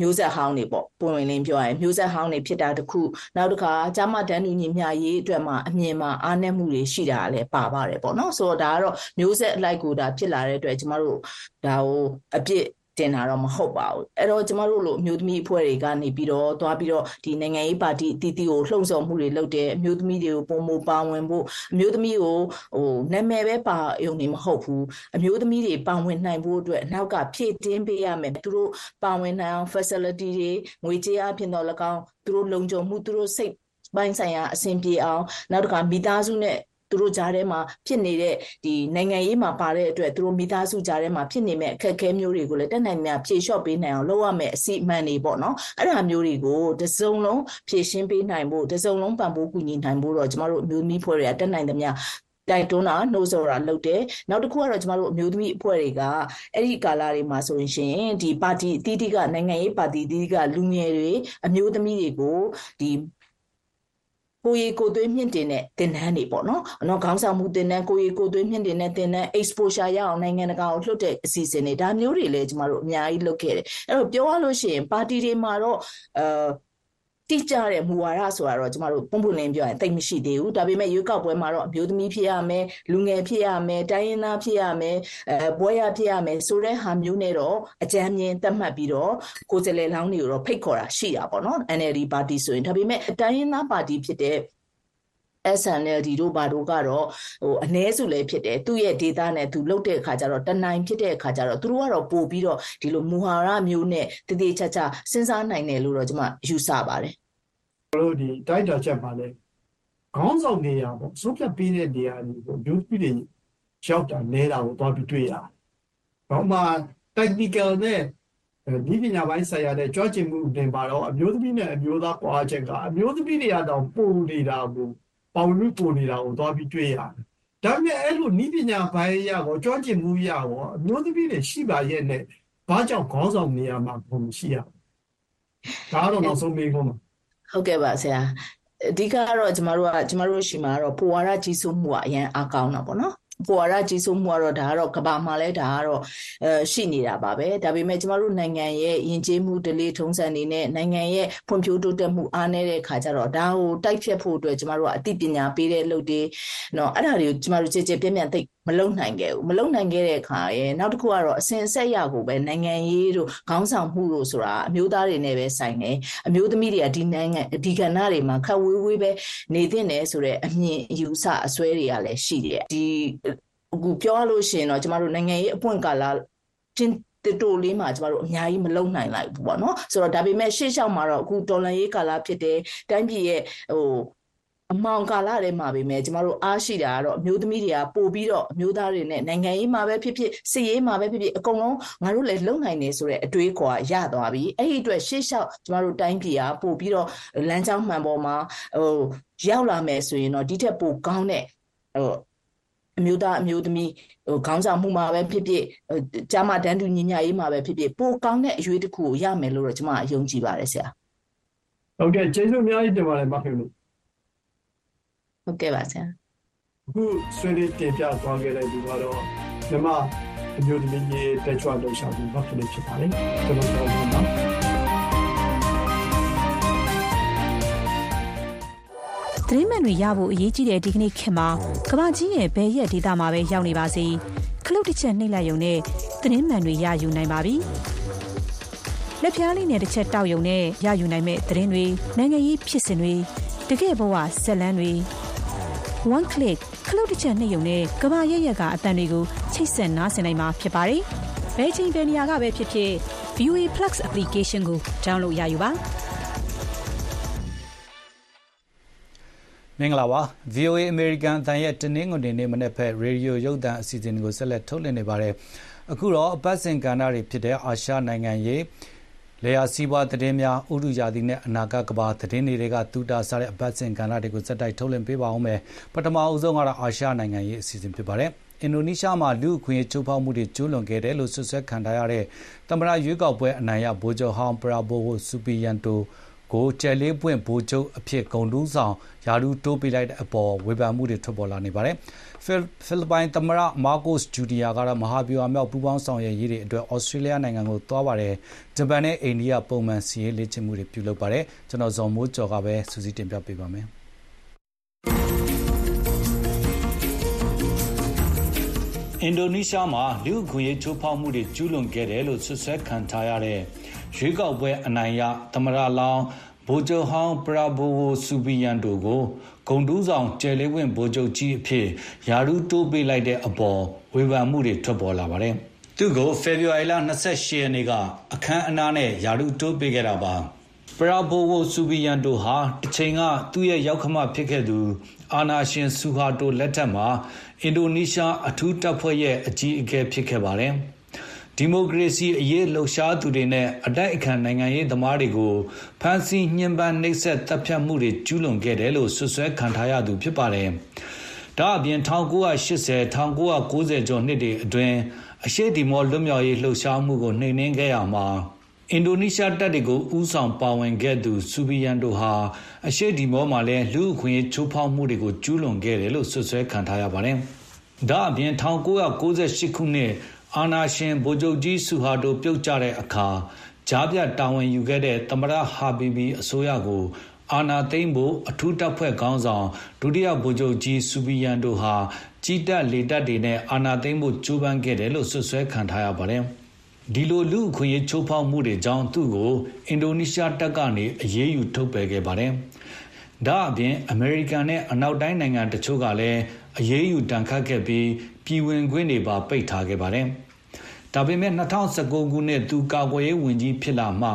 မျိုးဆက်ဟောင်းတွေပေါ့ပုံဝင်လင်းပြောရရင်မျိုးဆက်ဟောင်းတွေဖြစ်တာတခုနောက်တစ်ခါဂျာမတန်းတူညီမျှရေးအတွက်မှာအမြင်မှာအားနည်းမှုတွေရှိတာလည်းပါပါတယ်ပေါ့နော်ဆိုတော့ဒါကတော့မျိုးဆက်အလိုက်ကိုဒါဖြစ်လာတဲ့အတွက်ကျမတို့ဒါဟိုအပြစ် တင်တာတော့မဟုတ်ပါဘူးအဲ့တော့ကျမတို့လိုအမျိုးသမီးအဖွဲ့တွေကနေပြီးတော့သွားပြီးတော့ဒီနိုင်ငံရေးပါတီအတီးတီးကိုလှုံ့ဆော်မှုတွေလုပ်တယ်အမျိုးသမီးတွေကိုပုံမပါဝင်ဖို့အမျိုးသမီးကိုဟိုနာမည်ပဲပါယုံနေမဟုတ်ဘူးအမျိုးသမီးတွေပါဝင်နိုင်ဖို့အတွက်နောက်ကဖြည့်တင်းပေးရမယ်သူတို့ပါဝင်နိုင်အောင် facility တွေငွေကြေးအဖြစ်တော့၎င်းသူတို့လုံခြုံမှုသူတို့စိတ်ပိုင်းဆိုင်ရာအဆင်ပြေအောင်နောက်တစ်ခါမိသားစုနဲ့ သူတို့ကြားထဲမှာဖြစ်နေတဲ့ဒီနိုင်ငံရေးမှာပါတဲ့အတွက်သူတို့မိသားစုကြားထဲမှာဖြစ်နေမဲ့အခက်အခဲမျိုးတွေကိုလည်းတက်နိုင်များဖြေလျှော့ပေးနိုင်အောင်လုပ်ရမယ်အစီအမံတွေပေါ့နော်အဲ့ဒါမျိုးတွေကိုတစုံလုံးဖြည့်ရှင်းပေးနိုင်ဖို့တစုံလုံးပံ့ပိုးကူညီနိုင်ဖို့တော့ကျမတို့အမျိုးသမီးဖွဲ့တွေကတက်နိုင်သမျှတိုက်တွန်းတာနှိုးဆော်တာလုပ်တယ်နောက်တစ်ခုကတော့ကျမတို့အမျိုးသမီးအဖွဲ့တွေကအဲ့ဒီကာလတွေမှာဆိုရင်ရှင်ဒီပါတီအသီးသီးကနိုင်ငံရေးပါတီအသီးသီးကလူငယ်တွေအမျိုးသမီးတွေကိုဒီ ကိုရီကိုသွေးမြင့်တင်တဲ့တင်နန်းတွေပေါ့နော်။နော်ခေါင်းဆောင်မှုတင်နန်းကိုရီကိုသွေးမြင့်တင်တဲ့တင်နန်း exposure ရအောင်နိုင်ငံတကာကိုလွှတ်တဲ့အစီအစဉ်တွေဒါမျိုးတွေလည်းကျမတို့အများကြီးလုပ်ခဲ့တယ်။အဲ့တော့ပြောရလို့ရှိရင်ပါတီတွေမှာတော့အဲ တိကျတဲ့မူဝါဒဆိုတာတော့ကျမတို့ပုံပွင့်လင်းပြောရင်တိတ်မရှိသေးဘူးဒါပေမဲ့ရွေးကောက်ပွဲမှာတော့အမျိုးသမီးဖြစ်ရမယ်လူငယ်ဖြစ်ရမယ်တိုင်းရင်းသားဖြစ်ရမယ်အဲပွဲရဖြစ်ရမယ်ဆိုတဲ့ဟာမျိုးနဲ့တော့အကြမ်းမြင်သတ်မှတ်ပြီးတော့ကိုယ်စလဲလောင်းတွေကိုတော့ဖိတ်ခေါ်တာရှိတာပေါ့နော် NLD ပါတီဆိုရင်ဒါပေမဲ့တိုင်းရင်းသားပါတီဖြစ်တဲ့ SNLD တို့ဘာတို့ကတော့ဟိုအ ਨੇ စုလည်းဖြစ်တယ်သူ့ရဲ့ data နဲ့သူလုတ်တဲ့အခါကျတော့တနိုင်ဖြစ်တဲ့အခါကျတော့သူတို့ကတော့ပို့ပြီးတော့ဒီလိုမူဟာရမျိုးနဲ့တည်တည်ချာချာစဉ်းစားနိုင်တယ်လို့တော့ကျွန်မယူဆပါတယ်ကျွန်တော်တို့ဒီတိုက်တာချက်ပါလဲခေါင်းဆောင်နေရပေါ့စုပ်ဖြတ်ပေးတဲ့နေရာတွေကိုမျိုးပြတွေရောက်တာနေတာကိုသွားပြီးတွေ့ရတယ်။ဘာမှ technical နဲ့ဒီပညာပိုင်းဆိုင်ရာနဲ့ကြွကျင်မှုတင်ပါတော့အမျိုးသမီးနဲ့အမျိုးသားကွာချက်ကအမျိုးသမီးတွေကတော့ပုံနေတာကို ပေါင်လို့ပုံနေတာကိုသွားပြီးတွေ့ရတယ်။ဒါပေမဲ့အဲ့လိုဤပညာပိုင်းရကိုကြွကျင်မှုရကိုအမျိုးသမီးတွေရှိပါရဲ့နဲ့ဘာကြောင့်ခေါင်းဆောင်နေရမှာဘုံမရှိရ။ဒါကတော့နောက်ဆုံးမေးခွန်းပါဟုတ်ကဲ့ပါဆရာအဓိကကတော့ကျမတို့ကကျမတို့ရှိမှာကတော့ပူဝါဒကြီးစိုးမှုကအရင်အားကောင်းတာပေါ့နော် ပူဝါဒကြီးစိုးမှုကတော့ဒါကတော့ကဘာမှာလဲဒါကတော့အဲရှိနေတာပါပဲဒါပေမဲ့ကျမတို့နိုင်ငံရဲ့ယဉ်ကျေးမှုဒလေထုံးစံတွေနဲ့နိုင်ငံရဲ့ဖွံ့ဖြိုးတိုးတက်မှုအားနည်းတဲ့ခါကျတော့ဒါကိုတိုက်ဖြတ်ဖို့အတွက်ကျမတို့ကအသိပညာပေးတဲ့လုပ်တွေနော်အဲ့ဒါတွေကိုကျမတို့ကြည်ကြည်ပြန့်ပြန့်သိ မလုံနိုင်ခဲ့ဘူးမလုံနိုင်ခဲ့တဲ့အခါရဲ့နောက်တစ်ခုကတော့အစဉ်အဆက်ရကိုပဲနိုင်ငံရေးတို့ခေါင်းဆောင်မှုတို့ဆိုတာအမျိုးသားတွေနဲ့ပဲဆိုင်တယ်အမျိုးသမီးတွေကဒီနိုင်ငံဒီကဏ္ဍတွေမှာခက်ဝေးဝေးပဲနေသင့်တယ်ဆိုတဲ့အမြင်အယူဆအစွဲတွေကလည်းရှိတယ်ဒီအခုပြောရလို့ရှိရင်တော့ကျမတို့နိုင်ငံရေးအပွင့်ကာလချင်းတတိုလေးမှာကျမတို့အများကြီးမလုံနိုင်လိုက်ဘူးပေါ့နော်ဆိုတော့ဒါပေမဲ့ရှေ့လျှောက်မှာတော့အခုတော်လန်ရေးကာလဖြစ်တဲ့တိုင်းပြည်ရဲ့ဟို အမောင်ကာလထဲမှာပဲမဲ့ကျမတို့အားရှိတာကတော့အမျိုးသမီးတွေကပို့ပြီးတော့အမျိုးသားတွေနဲ့နိုင်ငံရေးမှာပဲဖြစ်ဖြစ်စစ်ရေးမှာပဲဖြစ်ဖြစ်အကုန်လုံးငါတို့လည်းလုံနိုင်နေဆိုတဲ့အတွေးခေါ်ရသွားပြီအဲ့ဒီအတွက်ရှေ့လျှောက်ကျမတို့တိုင်းပြည်ကပို့ပြီးတော့လမ်းကြောင်းမှန်ပေါ်မှာဟိုရောက်လာမယ်ဆိုရင်တော့ဒီထက်ပိုကောင်းတဲ့ဟိုအမျိုးသားအမျိုးသမီးဟိုခေါင်းဆောင်မှုမှာပဲဖြစ်ဖြစ်ကြားမတန်းတူညီညာရေးမှာပဲဖြစ်ဖြစ်ပိုကောင်းတဲ့အရွေးတစ်ခုကိုရမယ်လို့တော့ကျွန်မယုံကြည်ပါတယ်ဆရာဟုတ်ကဲ့ကျေးဇူးအများကြီးတင်ပါတယ်မခင်လို့ ဟုတ်ကဲ့ပါဆရာအခုဆွေးနွေးတင်ပြသွားခဲ့တဲ့ဒီကတော့မြမအမျိုးသမီးရေးတက်ချွတ်လို့ရှာပြီးမခင်လေးဖြစ်ပါတယ်ကျွန်တော်တို့တော့နော်သတင်းမှန်တွေရဖို့အရေးကြီးတဲ့ဒီကနေ့ခေတ်မှာကမ္ဘာကြီးရဲ့ဘယ်ရက်ဒေတာမှာပဲရောက်နေပါစေခလုတ်တစ်ချက်နှိပ်လိုက်ရုံနဲ့သတင်းမှန်တွေရယူနိုင်ပါပြီလက်ပြားလေးနဲ့တစ်ချက်တောက်ရုံနဲ့ရယူနိုင်မဲ့သတင်းတွေနိုင်ငံရေးဖြစ်စဉ်တွေတကယ့်ဘဝဆက်လန်းတွေ one click ခလုတ်တစ်ချက်နှိပ်ရုံနဲ့ကမ္ဘာရဲ့ရက်ကအတန်တွေကိုချိတ်ဆက်နားဆင်နိုင်မှာဖြစ်ပါတယ်ဘယ်ချိန်ဘယ်နေရာကပဲဖြစ်ဖြစ် VOA Plus application ကို download ရယူပါမင်္ဂလာပါ VOA American အသံရဲ့တနင်္ဂနွေနေ့မနေ့ဖက်ရေဒီယိုရုပ်သံအစီအစဉ်ကိုဆက်လက်ထုတ်လွှင့်နေပါတယ်အခုတော့အပတ်စဉ်ကဏ္ဍတွေဖြစ်တဲ့အာရှနိုင်ငံရေး လေယာစီးပွားသတင်းများဥရုယာတိနဲ့ အနာဂတ်ကဘာသတင်းတွေကတူတာစားတဲ့ အပတ်စဉ်ကဏ္ဍတွေကိုစက်တိုက် ထုတ်လွှင့်ပေးပါအောင်မယ် ပထမအဦးဆုံးကတော့ အာရှနိုင်ငံရေး အစီအစဉ် ဖြစ်ပါတယ် အင်ဒိုနီးရှားမှာ လူအခွင့်အရေး ချိုးဖောက်မှုတွေ ကျူးလွန်ခဲ့တယ်လို့ဆွဆွဲခံထားရတဲ့ သမ္မတရွေးကောက်ပွဲ အနိုင်ရ ဗိုလ်ချုပ်ဟောင်းပရာဘိုဝိုဆူပီယန်တိုကိုကျယ်လေးပွင့် ဗိုလ်ချုပ်အဖြစ် ဂုံတူးဆောင်ယာဒူတိုးပေးလိုက်တဲ့အပေါ် ဝေဖန်မှုတွေ ထွက်ပေါ်လာနေပါတယ်။ ဖိလစ်ပိုင်သမ္မတမာကိုစ်ဂျူနီယာကတော့မဟာဗျူဟာမြောက်ပူးပေါင်းဆောင်ရွက်ရေးတွေအတွက်ဩစတြေးလျနိုင်ငံကိုသွားပါတယ်။ဂျပန်နဲ့အိန္ဒိယပုံမှန်စီးရေးလေ့ကျင့်မှုတွေပြုလုပ်ပါတယ်။ကျွန်တော်ဇော်မိုးကျော်ကပဲစူးစီးတင်ပြပေးပါမယ်။အင်ဒိုနီးရှားမှာလူ့အခွင့်အရေးချိုးဖောက်မှုတွေကျူးလွန်ခဲ့တယ်လို့ဆွဆွဲခံထားရတဲ့ရွေးကောက်ပွဲအနိုင်ရသမ္မတလောင်း ဗိုလ်ချုပ်ဟောင်း ပရာဘိုဝို ဆူဘီယန်တိုကို ဂုံတူးဆောင်ကျယ်လေးဝင်ဗိုလ်ချုပ်ကြီးအဖြစ်ယာရူတိုးပေးလိုက်တဲ့အပေါ် ဝေဖန်မှုတွေ ထွက်ပေါ်လာပါတယ်။သူ့ကို ဖေဖော်ဝါရီလ28ရက်နေ့က အခမ်းအနားနဲ့ယာရူတိုးပေးခဲ့တာပါ။ပရာဘိုဝို ဆူဘီယန်တိုဟာတစ်ချိန်က သူ့ရဲ့ရောက်ခမဖြစ်ခဲ့သူ အာနာရှင် ဆူဟာတို လက်ထက်မှာ အင်ဒိုနီးရှား အထူးတပ်ဖွဲ့ရဲ့ အကြီးအကဲ ဖြစ်ခဲ့ပါတယ်။ ဒီမိုကရေစီအရေးလှုပ်ရှားသူတွေနဲ့အတိုက်အခံနိုင်ငံရေးသမားတွေကိုဖမ်းဆီးညှဉ်းပန်းနှိပ်စက်တပ်ဖြတ်မှုတွေကျူးလွန်ခဲ့တယ်လို့ဆွဆွဲခံထားရသူဖြစ်ပါတယ်။ဒါအပြင်1980 1990ကျော်နှစ်တွေအတွင်းအရှိတီမောလွတ်မြောက်ရေးလှုပ်ရှားမှုကိုနှိမ်နင်းခဲ့ရမှာအင်ဒိုနီးရှားတပ်တွေကိုဥဆောင်ပါဝင်ခဲ့သူဆူဘီယန်တိုဟာအရှိတီမောမှာလည်းလူအခွင့်အရေးချိုးဖောက်မှုတွေကိုကျူးလွန်ခဲ့တယ်လို့ဆွဆွဲခံထားရပါတယ်။ဒါအပြင်1998ခုနှစ် အာနာရှင် ဗိုလ်ချုပ်ကြီးဆူဟာတို ပြုတ်ကျတဲ့အခါ ကြားပြတာဝန်ယူခဲ့တဲ့ သမ္မတဟာဘီဘီအစိုးရကို အာနာသိမ့်ဖို့ အထူးတပ်ဖွဲ့ခေါင်းဆောင် ဒုတိယဗိုလ်ချုပ်ကြီးစူဘီယန်တို့ဟာ ကြီးတက်လေတက်တွေနဲ့ အာနာသိမ့်ဖို့ ကြိုးပမ်းခဲ့တယ်လို့ဆွဆွဲခံထားရပါတယ်။ဒီလို လူအခွင့်အရေး ချိုးဖောက်မှုတွေကြောင့် သူ့ကို အင်ဒိုနီးရှားတပ်ကနေ အရေးယူ ထုတ်ပယ်ခဲ့ပါတယ်။ဒါအပြင် အမေရိကန်နဲ့ အနောက်တိုင်းနိုင်ငံတချို့ကလည်း အရေးယူတန်ခတ်ခဲ့ပြီး ပြည်ဝင်ခွင့်တွေပါ ပိတ်ထားခဲ့ပါတယ်။ဒါပေမဲ့2019ခုနှစ် သူကာကွယ်ရေးဝန်ကြီးဖြစ်လာမှ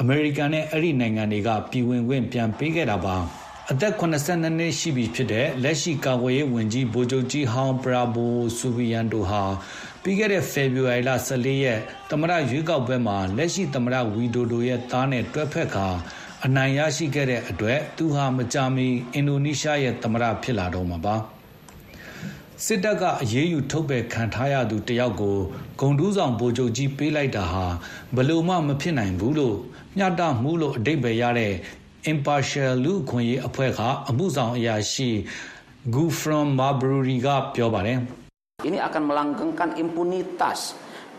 အမေရိကန်နဲ့အဲ့ဒီနိုင်ငံတွေက ပြည်ဝင်ခွင့်ပြန်ပေးခဲ့တာပါ။အသက်82နှစ်ရှိပြီဖြစ်တဲ့လက်ရှိကာကွယ်ရေးဝန်ကြီးဗိုလ်ချုပ်ကြီးဟောင်းပရာဘိုဆူဗီယန်တိုဟာပြီးခဲ့တဲ့ဖေဖော်ဝါရီလ14ရက်သမရရွေးကောက်ပွဲမှာလက်ရှိသမရဝီဒိုဒိုရဲ့သားနဲ့တွဲဖက်ခါအနိုင်ရရှိခဲ့တဲ့အတွက်သူဟာမကြာမီအင်ဒိုနီးရှားရဲ့သမရဖြစ်လာတော့မှာပါ။ စစ်တပ်ကအရေးယူထုတ်ပယ်ခံထားရသူတယောက်ကိုဂုံတူးဆောင်ဗိုလ်ချုပ်ကြီးပေးလိုက်တာဟာဘလို့မှမဖြစ်နိုင်ဘူးလို့မျှတမှုလို့အတိတ်ပဲရတဲ့ impartial လူခွင့်ရေးအဖွဲ့ကအမှုဆောင်အရာရှိ Gufron Marbury ကပြောပါတယ် Ini akan melanggengkan impunitas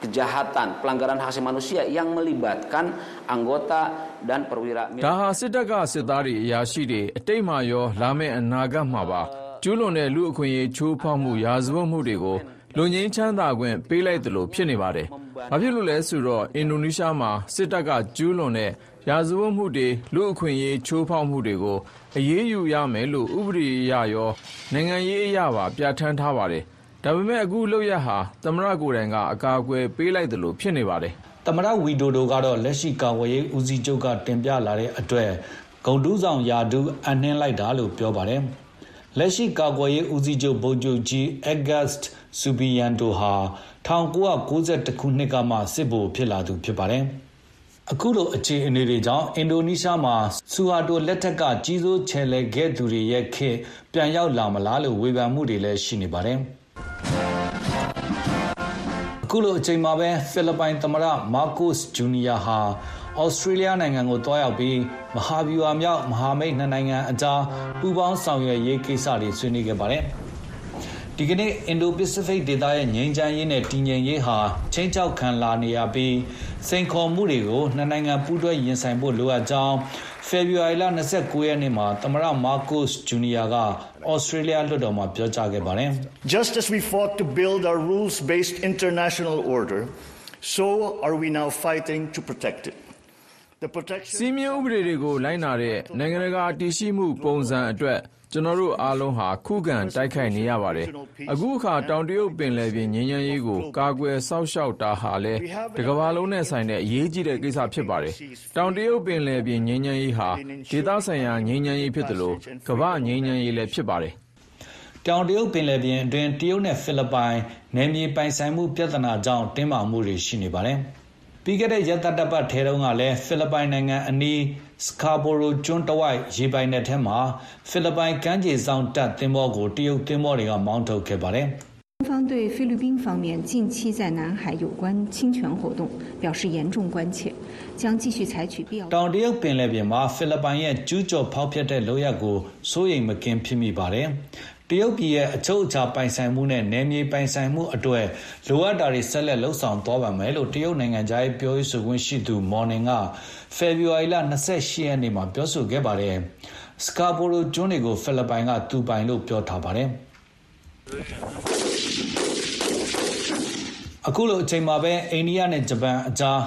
kejahatan pelanggaran hak asasi manusia yang melibatkan anggota dan perwira ဒါဟာစစ်တပ်ကစစ်သားတွေအရာရှိတွေအတိတ်မှာရောလာမယ့်အနာဂတ်မှာပါ ကျူးလွန်တဲ့လူအခွင့်အရေးချိုးဖောက်မှု ရာဇဝတ်မှုတွေကိုလူငင်းချမ်းသာခွင့်ပေးလိုက်တယ်လို့ဖြစ်နေပါတယ်။ဘာဖြစ်လို့လဲဆိုတော့ အင်ဒိုနီးရှားမှာ စစ်တပ်က ကျူးလွန်တဲ့ ရာဇဝတ်မှုတွေ လူအခွင့်အရေး ချိုးဖောက်မှုတွေကို အရေးယူရမယ်လို့ ဥပဒေအရရော နိုင်ငံရေးအရပါ ပြဋ္ဌာန်းထားပါတယ်။ဒါပေမဲ့ အခုလုပ်ရဟာ သမရကိုယ်တိုင်က အကာအကွယ်ပေးလိုက်တယ်လို့ဖြစ်နေပါတယ်။သမ္မတ ဝီဒိုဒိုကတော့ လက်ရှိ ကာဝေးရေးဦးစီးချုပ်က တင်ပြလာတဲ့အတွက် ဂုံတူးဆောင်ယာဒူးအနှင်းလိုက်တာလို့ ပြောပါတယ်။ လက်ရှိကာကွယ်ရေးဦးစီးချုပ်ဗိုလ်ချုပ်ကြီးအက်ဂတ်စ်ဆူဘီယန်တိုဟာ1992ခုနှစ်ကမှစစ်ဗိုလ်ဖြစ်လာသူဖြစ်ပါတယ်။အခုလိုအခြေအနေတွေကြောင့်အင်ဒိုနီးရှားမှာဆူဟာတိုလက်ထက်ကကြီးစိုးချယ်လှယ်ခဲ့သူတွေရဲ့ခေတ်ပြန်ရောက်လာမလားလို့ဝေဖန်မှုတွေလည်းရှိနေပါတယ်။အခုလိုအချိန်မှာပဲဖိလစ်ပိုင်သမ္မတမာကိုစ်ဂျူနီယာဟာ ဩစတြေးလျနိုင်ငံကိုတွားရောက်ပြီးမဟာဗျူဟာမြောက်မဟာမိတ်နှစ်နိုင်ငံအကြားပူးပေါင်းဆောင်ရွက်ရေးကိစ္စတွေဆွေးနွေးခဲ့ပါတယ်။ဒီကနေ့အင်ဒိုပစိဖိတ်ဒေသရဲ့ငြိမ်းချမ်းရေးနဲ့တည်ငြိမ်ရေးဟာချင်းချောက်ခံလာနေရပြီးစိန်ခေါ်မှုတွေကိုနှစ်နိုင်ငံပူးတွဲရင်ဆိုင်ဖို့လိုအပ်ကြောင်းဖေဖော်ဝါရီလ29ရက်နေ့မှာသမ္မတမာကိုစ်ဂျူနီယာကဩစတြေးလျလွှတ်တော်မှာပြောကြားခဲ့ပါတယ်။ Just as we fought to build our rules-based international order, so are we now fighting to protect it. စီးမြဥပဒေတွေကို လိုက်နာတဲ့ နိုင်ငံတကာတည်ရှိမှုပုံစံအတွက် ကျွန်တော်တို့အားလုံးဟာ ခုခံတိုက်ခိုက်နေရပါတယ်။အခုအခါ တောင်တရုတ်ပင်လယ်ပြင် ငြိမ်းချမ်းရေးကို ကာကွယ်စောင့်ရှောက်တာဟာလည်း တကမ္ဘာလုံးနဲ့ဆိုင်တဲ့ အရေးကြီးတဲ့ကိစ္စ ဖြစ်ပါတယ်။တောင်တရုတ်ပင်လယ်ပြင် ငြိမ်းချမ်းရေးဟာ ဒေသဆိုင်ရာ ငြိမ်းချမ်းရေးဖြစ်တယ်လို့ကမ္ဘာငြိမ်းချမ်းရေးလည်း ဖြစ်ပါတယ်။တောင်တရုတ်ပင်လယ်ပြင်အတွင်း တရုတ်နဲ့ ဖိလစ်ပိုင် နယ်မြေပိုင်ဆိုင်မှုပြဿနာကြောင့် တင်းမာမှုတွေ ရှိနေပါတယ်။ ပြီးခဲ့တဲ့ရက်သတ္တပတ်ထဲတုန်းကလည်းဖိလစ်ပိုင်နိုင်ငံအနီးစကာဘိုရိုကျွန်းတဝိုက်ရေပိုင်နက်ထဲမှာဖိလစ်ပိုင်ကမ်းခြေစောင့်တပ်သင်္ဘောကိုတရုတ်သင်္ဘောတွေကမောင်းထုတ်ခဲ့ပါတယ်။ 中方对菲律宾方面近期在南海有关侵权活动表示严重关切，将继续采取必要。 တောင်တရုတ်ပင်လယ်ပြင်မှာဖိလစ်ပိုင်ရဲ့ကျူးကျော်ဖောက်ဖျက်တဲ့လုပ်ရပ်ကိုစိုးရိမ်မကင်းဖြစ်မိပါတယ်။ တရုတ်ပြည်ရဲ့ အချုပ်အခြာပိုင်ဆိုင်မှုနဲ့ နယ်မြေပိုင်ဆိုင်မှုအတွက် လိုအပ်တာတွေ ဆက်လက်လှုပ်ဆောင်သွားပါမယ်လို့ တရုတ်နိုင်ငံသားပြောရေးဆိုခွင့်ရှိသူ မော်နင်ကဖေဖော်ဝါရီလ28ရက်နေ့မှာ ပြောဆိုခဲ့ပါတယ်။စကာဘိုရိုကျွန်းတွေကို ဖိလစ်ပိုင်က သူပိုင်လို့ ပြောထားပါတယ်။အခုလိုအချိန်မှာပဲ အိန္ဒိယနဲ့ ဂျပန်အကြား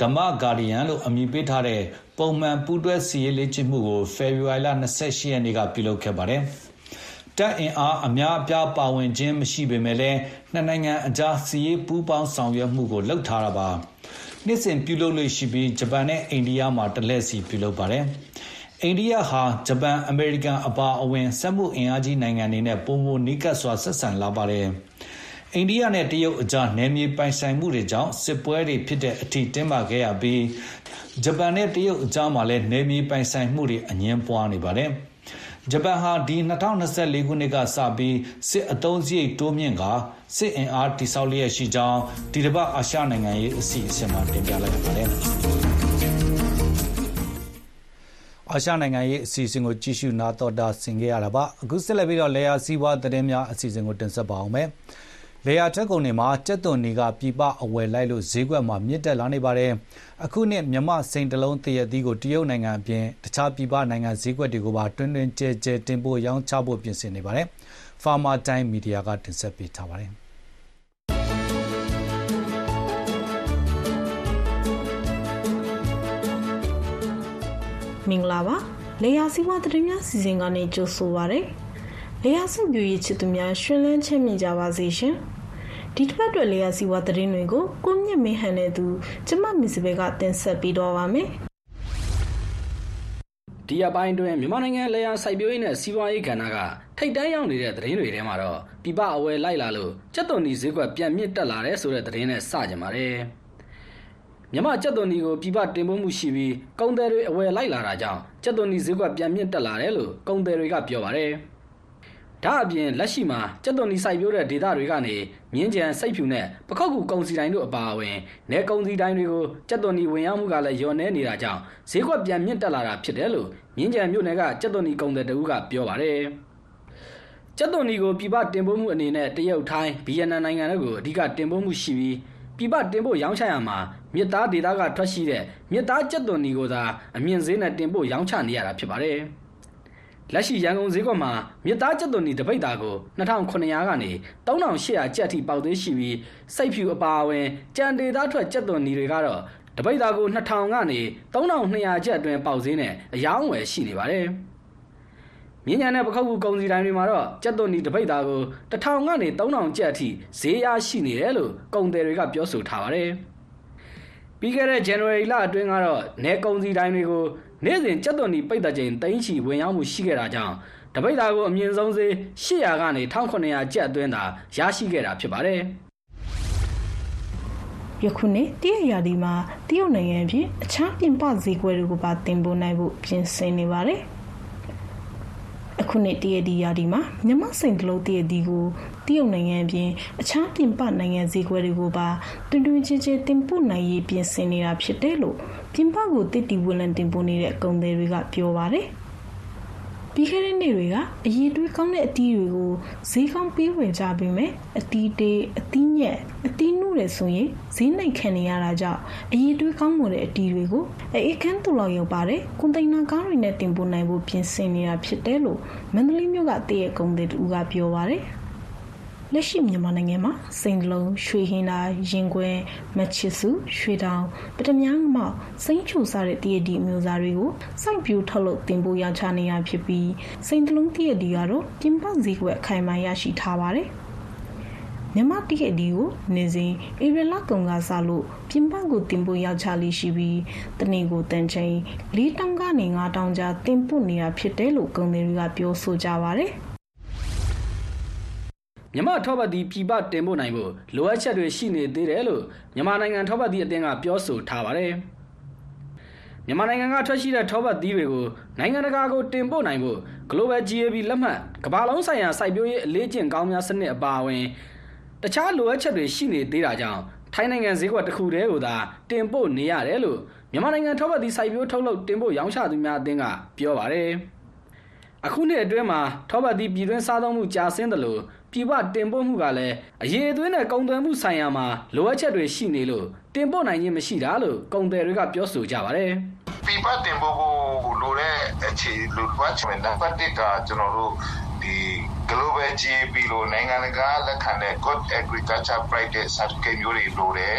ဓမ္မဂါဒီယန်လို့ အမည်ပေးထားတဲ့ ပုံမှန် ပူးတွဲစီရေးလေ့ကျင့်မှုကို ဖေဖော်ဝါရီလ28ရက်နေ့က ပြုလုပ်ခဲ့ပါတယ်။ တပ်အင်အားအများအပြားပါဝင်ခြင်းမရှိပေမဲ့လည်း နှစ်နိုင်ငံအကြားစီရေးပူးပေါင်းဆောင်ရွက်မှုကိုလှုပ်ထားတာပါ။နှစ်စဉ်ပြုလုပ်လို့ရှိပြီး ဂျပန်နဲ့ အိန္ဒိယမှာ တလဲစီပြုလုပ်ပါတယ်။အိန္ဒိယဟာ ဂျပန် အမေရိကန်အပါအဝင် စက်မှုအင်အားကြီးနိုင်ငံတွေနဲ့ပုံမနီးကပ်စွာ ဆက်ဆံလာပါတယ်။အိန္ဒိယနဲ့ တရုတ်အကြား နယ်မြေပိုင်ဆိုင်မှုတွေကြောင့် စစ်ပွဲတွေဖြစ်တဲ့အထိ တင်းမာခဲ့ရပြီး ဂျပန်နဲ့ တရုတ်အကြားမှာလည်း နယ်မြေပိုင်ဆိုင်မှုတွေ အငင်းပွားနေပါတယ်။ ဂျပန်ဟာ ဒီ2024ခုနှစ်ကစပြီး စစ်အုံစရိတ်တိုးမြင့်ကစစ်အင်အားတိစောက်လျက်ရှိကြောင်း ဒီတစ်ပတ်အာရှနိုင်ငံရေးအစီအစဉ်မှာ တင်ပြလိုက်ပါတယ်။အာရှနိုင်ငံရေးအစီအစဉ်ကို ကြည့်ရှုနာတော်တာဆင်ခဲ့ရတာပါ အခုဆက်လက်ပြီးတော့လေယာစီးပွားသတင်းများအစီအစဉ်ကို တင်ဆက်ပါအောင်မယ် လေယာထက်ကုန်တွေမှာ ကြက်သွန်တွေကပြပအဝယ်လိုက်လို့ ဈေးကွက်မှာ မြင့်တက်လာနေပါတယ် အခုနှစ် မြမစိန်တလုံးတရက်သီးကို တရုတ်နိုင်ငံအပြင် တခြားပြပနိုင်ငံဈေးကွက်တွေကိုပါ တွင်တွင်ကျဲကျဲတင်ပို့ရောင်းချဖို့ ပြင်ဆင်နေပါတယ် Farmer Time Media ကတင်ဆက်ပေးထားပါတယ်မင်္ဂလာပါလေယာစီဝါသတင်းများစီစဉ်ကနေ ကြိုဆိုပါရစေလေယာစုပြူရေး ချစ်သူများရှင်လန်းချမ်းမြေ့ကြပါစေရှင် ဒီတစ်ပတ်အတွက်လေယာစီဝါသတင်းတွေကိုကိုမြင့်မင်းဟန်တဲ့သူကျမမစ်စဘဲကတင်ဆက်ပြီးတော့ပါမယ်ဒီအပိုင်းတွင်မြန်မာနိုင်ငံလေယာစိုက်ပျိုးရေးနဲ့စီးပွားရေးကဏ္ဍကထိတ်တန်းရောက်နေတဲ့သတင်းတွေထဲမှာတော့ပြပအဝယ်လိုက်လာလို့ကြက်သွန်ဒီဈေးကွက်ပြန်မြင့်တက်လာတဲ့ဆိုတဲ့သတင်းနဲ့စကြပါတယ်မြန်မာကြက်သွန်ဒီကိုပြပတင်ပို့မှုရှိပြီးကုန်သည်တွေအဝယ်လိုက်လာတာကြောင့်ကြက်သွန်ဒီဈေးကွက်ပြန်မြင့်တက်လာတယ်လို့ကုန်သည်တွေကပြောပါတယ် ဒါအပြင်လက်ရှိမှာကြက်သွန်ဒီစိုက်ပျိုးတဲ့ဒေသတွေကနေမြင်းကြံစိတ်ဖြူနဲ့ပခောက်ကူကုန်စီတိုင်းတို့အပါအဝင်နယ်ကုန်စီတိုင်းတွေကိုကြက်သွန်ဒီဝင်ရောက်မှုကလည်းလျော့နေနေတာကြောင့်ဈေးကွက်ပြန်မြင့်တက်လာတာဖြစ်တယ်လို့မြင်းကြံမြို့နယ်ကကြက်သွန်ဒီကုန်သည်တဦးကပြောပါတယ်ကျက်သွန်ဒီကိုပြပတင်ပို့မှုအနေနဲ့တရုတ်ထိုင်းဗီယက်နမ်နိုင်ငံတို့ကိုအဓိကတင်ပို့မှုရှိပြီးပြပတင်ပို့ရောင်းချရမှာမြစ်သားဒေသကထွက်ရှိတဲ့မြစ်သားကျက်သွန်ဒီကိုသာအမြင့်ဈေးနဲ့တင်ပို့ရောင်းချနေရတာဖြစ်ပါတယ်။ လက်ရှိရန်ကုန်ဈေးကွက်မှာမြစ်သားကျက်သွန်ဒီတပိတ်သားကို2900ကနေ3800ကျပ်အထိပေါက်သေးရှိပြီးစိတ်ဖြူအပါအဝင်ကြံဒေသထွက်ကျက်သွန်ဒီတွေကတော့တပိတ်သားကို2000ကနေ3200ကျပ်အတွင်းပေါက်ဈေးနဲ့အယောင်းဝယ်ရှိနေပါတယ်။မြင်းညာနဲ့ပခောက်ကူကုန်စီတိုင်းတွေမှာတော့ကြက်သွန်ဒီတပိတ်သားကို1000ကနေ3000ကျပ်အထိဈေးရရှိနေတယ်လို့ကုန်သည်တွေကပြောဆိုထားပါတယ်။ ပြီးခဲ့တဲ့ January လအတွင်းကတော့နေကုန်စီတိုင်းတွေကိုနေ့စဉ်ကြက်သွန်ဒီပိတ်တဲ့ချိန်တိန်းချီဝင်ရောက်မှုရှိခဲ့တာကြောင့်တပိတ်သားကိုအမြင့်ဆုံးဈေး800ကနေ1900ကျပ်အတွင်းသာရရှိခဲ့တာဖြစ်ပါတယ်။ယခုနှစ်တရရာဒီမှာတရုတ်နိုင်ငံအပြင်အခြားပြင်ပဈေးကွက်တွေကိုပါတင်ပို့နိုင်ဖို့ပြင်ဆင်နေပါတယ်။အခုနှစ်တရဒီရာဒီမှာမြန်မာစိန်တလုံးတရဒီကို တရုတ်နိုင်ငံအပြင်အခြားပြင်ပနိုင်ငံဈေးကွက်တွေကိုပါတွင်တွင်ချင်းချင်းတင်ပို့နိုင်ရေးပြင်ဆင်နေတာဖြစ်တယ်လို့ပြင်ပကိုတစ်တီဝန်လန်တင်ပို့နေတဲ့ကုန်သည်တွေကပြောပါတယ်။ပြီးခဲ့တဲ့နေ့တွေကအရေးတွေးကောင်းတဲ့အတီးတွေကိုဈေးကောင်းပေးဝယ်ကြပေမဲ့အတီးတေးအတီးညက်အတီးနှုတယ်ဆိုရင်ဈေးနှိမ်ခံနေရတာကြောင့်အရေးတွေးကောင်းမှုတဲ့အတီးတွေကိုအေးခန်းတူလောက်ရောက်ပါတယ်ကွန်တိန်နာကားတွေနဲ့တင်ပို့နိုင်ဖို့ပြင်ဆင်နေတာဖြစ်တယ်လို့မန္တလေးမြို့ကတည့်ရဲ့ကုန်သည်တူကပြောပါတယ် လက်ရှိမြန်မာနိုင်ငံမှာစိန်လုံးရွှေဟင်းသာရင်ခွဲမချစ်စုရွှေတောင်ပထမငမောက်စိမ့်ချိုစားတဲ့တရတီအမျိုးသားတွေကိုစိုက်ပြူထုတ်လုပ်တင်ပို့ရောင်းချနေရဖြစ်ပြီးစိန်တလုံးတရတီကတော့ပြင်ပဈေးကွက်အခိုင်အမာရရှိထားပါတယ်မြန်မာတရက်ဒီကိုနေစဉ်ဧပြီလကုံကစလို့ပြင်ပကိုတင်ပို့ရောက်ချလေးရှိပြီးတနေ့ကိုတန်ချိန်၄တောင်ကနေ၅တောင်ကြားတင်ပို့နေတာဖြစ်တယ်လို့ကုန်သည်တွေကပြောဆိုကြပါတယ် မြန်မာထောပတ်သီးပြည်ပတင်ပို့နိုင်ဖို့လိုအပ်ချက်တွေရှိနေသေးတယ်လို့မြန်မာနိုင်ငံထောပတ်သီးအသင်းကပြောဆိုထားပါတယ်။မြန်မာနိုင်ငံကထွက်ရှိတဲ့ထောပတ်သီးတွေကိုနိုင်ငံတကာကိုတင်ပို့နိုင်ဖို့ Global GAP လက်မှတ်ကမ္ဘာလုံးဆိုင်ရာစိုက်ပျိုးရေးအလေးကျင့်ကောင်းများစနစ်အပါအဝင်တခြားလိုအပ်ချက်တွေရှိနေသေးတာကြောင့်ထိုင်းနိုင်ငံဈေးကွက်တစ်ခုတည်းကိုသာတင်ပို့နေရတယ်လို့မြန်မာနိုင်ငံထောပတ်သီးစိုက်ပျိုးထုတ်လုပ်တင်ပို့ရောင်းချသူများအသင်းကပြောပါတယ်။ အခုနှစ်အတွင်းမှာထောပတ်သီးပြည်တွင်းစားသုံးမှုကျဆင်းတယ်လို့ပြည်ပတင်ပို့မှုကလည်းအရေးအသွေးနဲ့ကုန်သွယ်မှုဆိုင်ရာမှာလိုအပ်ချက်တွေရှိနေလို့တင်ပို့နိုင်ခြင်းမရှိတာလို့ကုန်သည်တွေကပြောဆိုကြပါတယ်။ပြပတင်ဖို့ကိုလိုတဲ့အခြေလိုကွာချင်တဲ့ပတ်တစ်ကကျွန်တော်တို့ဒီ global GAP လို့နိုင်ငံတကာလက်ခံတဲ့ good agriculture practice certificate မျိုးတွေလိုတယ်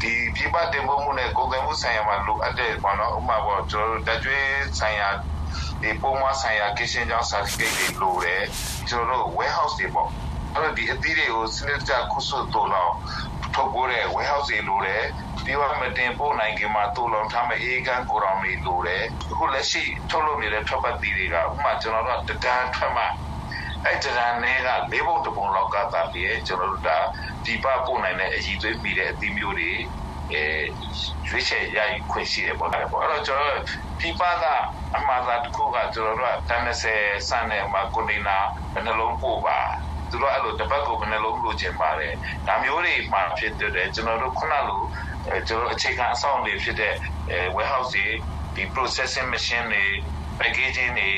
ဒီပြပတင်ဖို့မှုနဲ့ကုန်သွယ်မှုဆိုင်ရာမှာလိုအပ်တဲ့ပေါ့နော်ဥပမာပေါ့ကျွန်တော်တို့တက်ကျွေးဆိုင်ရာ ဒီပုံမှန်ဆိုင်ရာ kitchen ကြောင့် certificate တွေလိုတယ်ကျွန်တော်တို့ warehouse တွေပေါ့အဲ့တော့ဒီအသီးတွေကိုစနစ်တကျခုဆွတ်တော့လောက်ထုတ်ပိုးတဲ့ warehouse တွေလိုတယ်ဒီဝမတင်ပို့နိုင်ခင်မှာတူလောင်ထားမဲ့အေးကန်းကိုရောင်တွေလိုတယ်အခုလက်ရှိထုတ်လုပ်နေတဲ့ထွက်ပတ်သီးတွေကဥပမာကျွန်တော်တို့ကတဒန်းထွက်မှအဲ့တဒန်းနဲ့ကလေးပုံတစ်ပုံလောက်ကသာပြီးကျွန်တော်တို့ဒါဒီပပို့နိုင်တဲ့အည်သွေးမိတဲ့အသီးမျိုးတွေ အဲရွေးချယ်ရယူခွင့်ရှိတယ်ပေါ့အဲ့တော့ကျွန်တော်ဒီပကအမှားသာတစ်ခုကကျွန်တော်တို့ကတန်း30စတဲ့မှာကွန်တိန်နာဘယ်နှလုံးပို့ပါသူတို့အဲ့လိုတစ်ပတ်ကိုဘယ်နှလုံးလိုချင်ပါတယ်ဒါမျိုးတွေမှဖြစ်တဲ့ကျွန်တော်တို့ခုနလိုအဲကျွန်တော်အခြေခံအဆောက်အအုံတွေဖြစ်တဲ့အဲ warehouse တွေဒီ processing machine တွေ packaging တွေ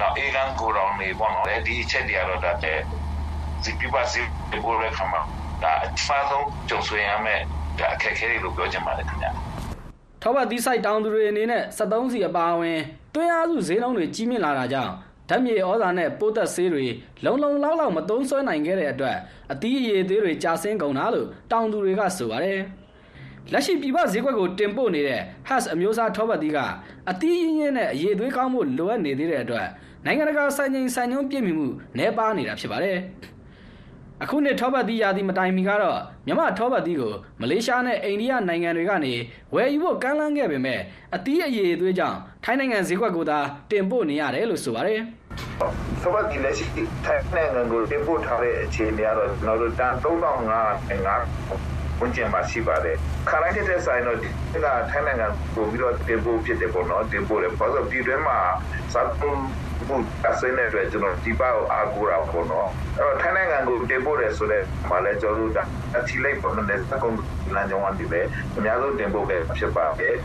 တော့အေဂန်ကိုရောင်တွေပေါ့နော်ဒီအချက်တွေကတော့ဒါတဲ့ဒီပြပါစီဘောရခမှာဒါအဖာဆုံးကြုံဆွေရမယ်ဒါ အခက်အခဲတွေလို့ပြောချင်ပါတယ်ခင်ဗျာထောပတ်သီးဆိုင်တောင်သူတွေအနေနဲ့73စီအပါအဝင်တွင်းအားစုဈေးနှုန်းတွေကြီးမြင့်လာတာကြောင့်ဓာတ်မြေဩဇာနဲ့ပိုးသက်ဆေးတွေလုံလုံလောက်လောက်မသုံးစွဲနိုင်ခဲ့တဲ့အတွက်အသီးအရည်သေးတွေကြာဆင်းကုန်တာလို့တောင်သူတွေကဆိုပါတယ်။လက်ရှိပြည်ပဈေးကွက်ကိုတင်ပို့နေတဲ့ Hass အမျိုးအစားထောပတ်သီးကအသီးရင်းရင်းနဲ့အရည်သွေးကောင်းဖို့လိုအပ်နေသေးတဲ့အတွက်နိုင်ငံတကာစံချိန်စံညွှန်းပြည့်မီမှုနှဲပါနေတာဖြစ်ပါတယ်။ အခုနှစ်ထောပတ်သီးရာသီမတိုင်မီကတော့မြမထောပတ်သီးကိုမလေးရှားနဲ့အိန္ဒိယနိုင်ငံတွေကနေဝယ်ယူဖို့ကမ်းလှမ်းခဲ့ပေမဲ့အသီးအရည်အသွေးကြောင့်ထိုင်းနိုင်ငံဈေးကွက်ကိုသာတင်ပို့နေရတယ်လို့ဆိုပါတယ်သဘောဒီလက်ရှိထိုင်းနိုင်ငံကိုတင်ပို့ထားတဲ့အခြေအနေကတော့ကျွန်တော်တို့တန်3500ဝ န်ကျင်မှာရှိပါတယ်ခါလိုက်တဲ့ဆိုင်တော့ဒီကထိုင်းနိုင်ငံကိုပြီးတော့တင်ပို့ဖြစ်တယ်ပေါ့နော်တင်ပို့တယ်ဘာလို့ပြည်တွင်းမှာစားသုံးမှုအစင်းတဲ့အတွက်ကျွန်တော်ဒီပါကိုအားကိုးတာပေါ့နော်အဲ့တော့ထိုင်းနိုင်ငံကိုတင်ပို့တယ်ဆိုတော့မလဲကျွန်တော်တို့အထီလိုက်ပေါ့နော်လက်စကုန်းလမ်းကြောင်းကနေပဲအများဆုံးတင်ပို့ခဲ့ဖြစ်ပါတယ်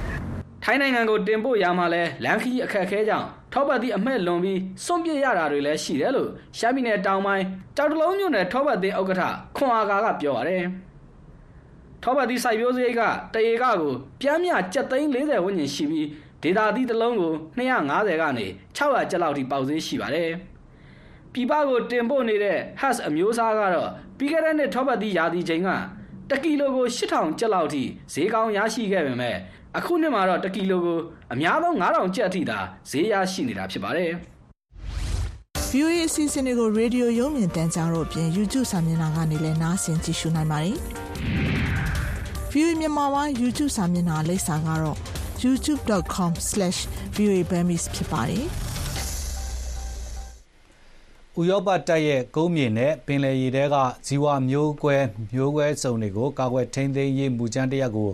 ထိုင်းနိုင်ငံကိုတင်ပို့ရမှာလဲလမ်းခီးအခက်အခဲကြောင့်ထောပတ်သီးအမှဲ့လွန်ပြီးစွန့်ပစ်ရတာတွေလည်းရှိတယ်လို့ရှမ်းပြည်နယ်တောင်ပိုင်းကြောက်တလုံးမြို့နယ်ထောပတ်သီးဥက္ကဋ္ဌခွန်အာကာကပြောပါတယ် ထောပတ်သီးစိုက်ပျိုးစရိတ်ကတရေကကိုပြမ်းမြ740ဝန်းကျင်ရှိပြီးဒေတာသီးတစ်လုံးကို250ကနေ600ကျပ်လောက်ထိပေါက်ဈေးရှိပါတယ်ပြည်ပကိုတင်ပို့နေတဲ့ Hass အမျိုးအစားကတော့ပြီးခဲ့တဲ့နှစ်ထောပတ်သီးရာသီချိန်ကတကီလိုကို8000ကျပ်လောက်ထိဈေးကောင်းရရှိခဲ့ပေမဲ့အခုနှစ်မှာတော့တကီလိုကိုအများဆုံး9000ကျပ်အထိသာဈေးရရှိနေတာဖြစ်ပါတယ် VOA အစီအစဉ်တွေကိုရေဒီယိုရုံမြင်တန်းကြားတို့အပြင် YouTube စာမျက်နှာကနေလည်းနားဆင်ကြည့်ရှုနိုင်ပါတယ်။ VOA မြန်မာပိုင်း YouTube စာမျက်နှာလိပ်စာကတော့ youtube.com/voaburmese ဖြစ်ပါတယ်။ဥရောပတိုက်ရဲ့ကုန်းမြေနဲ့ပင်လယ်ရေထဲကဇီဝမျိုးကွဲမျိုးကွဲစုံတွေကိုကာကွယ်ထိန်းသိမ်းရေးမူကြမ်းတစ်ရပ်ကို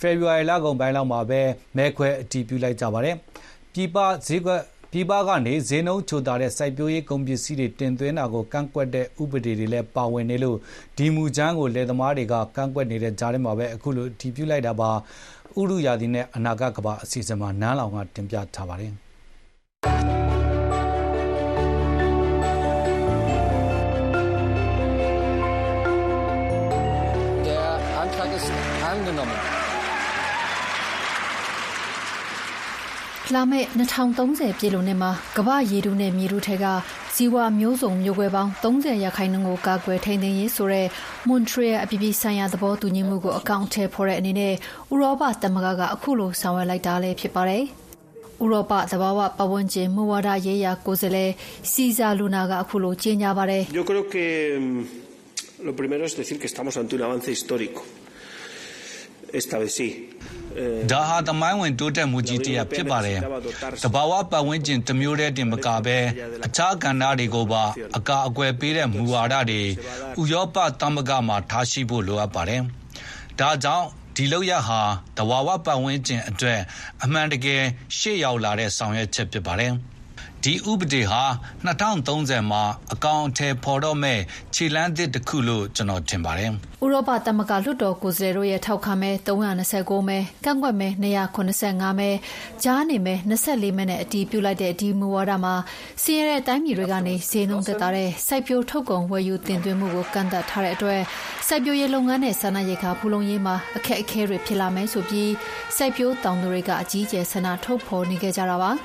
ဖေဖော်ဝါရီလကုန်ပိုင်းလောက်မှာပဲမဲခွဲအတည်ပြုလိုက်ကြပါတယ်။ပြည်ပဈေးကွက် ပြည်ပကနေ ဈေးနှုန်းချိုတာတဲ့ စိုက်ပျိုးရေးကုန်ပစ္စည်းတွေ တင်သွင်းတာကို ကန့်ကွက်တဲ့ ဥပဒေတွေလည်း ပါဝင်နေလို့ ဒီမူကြမ်းကို လယ်သမားတွေက ကန့်ကွက်နေတဲ့ကြားထဲမှာပဲ အခုလို အတည်ပြုလိုက်တာပါ။ဥရုယာဒီနဲ့ အနာဂတ်ကဘာ အစီအစဉ်မှာ နန်းလောင်ကတင်ပြထားပါတယ်။ Der Antrag ist angenommen. လာမယ့်2030ပြည်လုံးနှစ်မှာ ကမ္ဘာရေထုနဲ့ မြေထုထဲက ဇီဝမျိုးစုံမျိုးကွဲပေါင်း30ရာခိုင်နှုန်းကို ကာကွယ်ထိန်းသိမ်းရေးဆိုတဲ့ မွန်ထရီယယ်အပြည်ပြည်ဆိုင်ရာ သဘောတူညီမှုကို အကောင့်ထဲဖော်တဲ့အနေနဲ့ ဥရောပသမဂ္ဂကအခုလိုဆောင်ရွက်လိုက်တာလည်း ဖြစ်ပါတယ်။ဥရောပ သဘာဝပတ်ဝန်းကျင်မူဝါဒရေးရာ ကိုယ်စားလှယ်စီဇာလူနာကအခုလိုကြေညာပါတယ် Yo creo que mm, lo primero es decir que estamos ante un avance histórico. Esta vez sí. ဒါဟာ သမိုင်းဝင်တိုးတက်မှုကြီးတစ်ရပ်ဖြစ်ပါတယ်။တဘာဝပတ်ဝန်းကျင်တစ်မျိုးတည်းတင်မကဘဲ အခြားကဏ္ဍတွေကိုပါ အကာအကွယ်ပေးတဲ့မူဝါဒတွေ ဥရောပသမဂ္ဂမှာထားရှိဖို့လိုအပ်ပါတယ်။ဒါကြောင့် ဒီလောက်ရဟာတဘာဝပတ်ဝန်းကျင်အတွက် အမှန်တကယ်ရှေ့ရောက်လာတဲ့ဆောင်ရွက်ချက်ဖြစ်ပါတယ်။ ဒီဥပဒေဟာ2030မှာ အကောင်အထည်ဖော်တော့မဲ့ခြေလမ်းသစ်တစ်ခုလို့ ကျွန်တော်ထင်ပါတယ်။ဥရောပသမဂ္ဂလွှတ်တော်ကိုယ်စားလှယ်တို့ရဲ့ ထောက်ခံမဲ329မဲ ကန့်ကွက်မဲ285မဲ ကြားနေမဲ24မဲနဲ့ အတီးပြုလိုက်တဲ့ ဒီမူဝါဒမှာစီးရဲတဲ့တိုင်းပြည်တွေကနေ ဈေးနှုန်းသက်သာတဲ့ စိုက်ပျိုးထုတ်ကုန် ဝယ်ယူတင်သွင်းမှုကို ကန့်သတ်ထားတဲ့အတွက် စိုက်ပျိုးရေးလုပ်ငန်းနဲ့ဆန္ဒရိတ်ခါဖူလုံရေးမှာ အခက်အခဲတွေဖြစ်လာမယ်ဆိုပြီး စိုက်ပျိုးတောင်သူတွေက အကြီးအကျယ် ဆန္ဒထုတ်ဖော်နေကြကြတာပါ။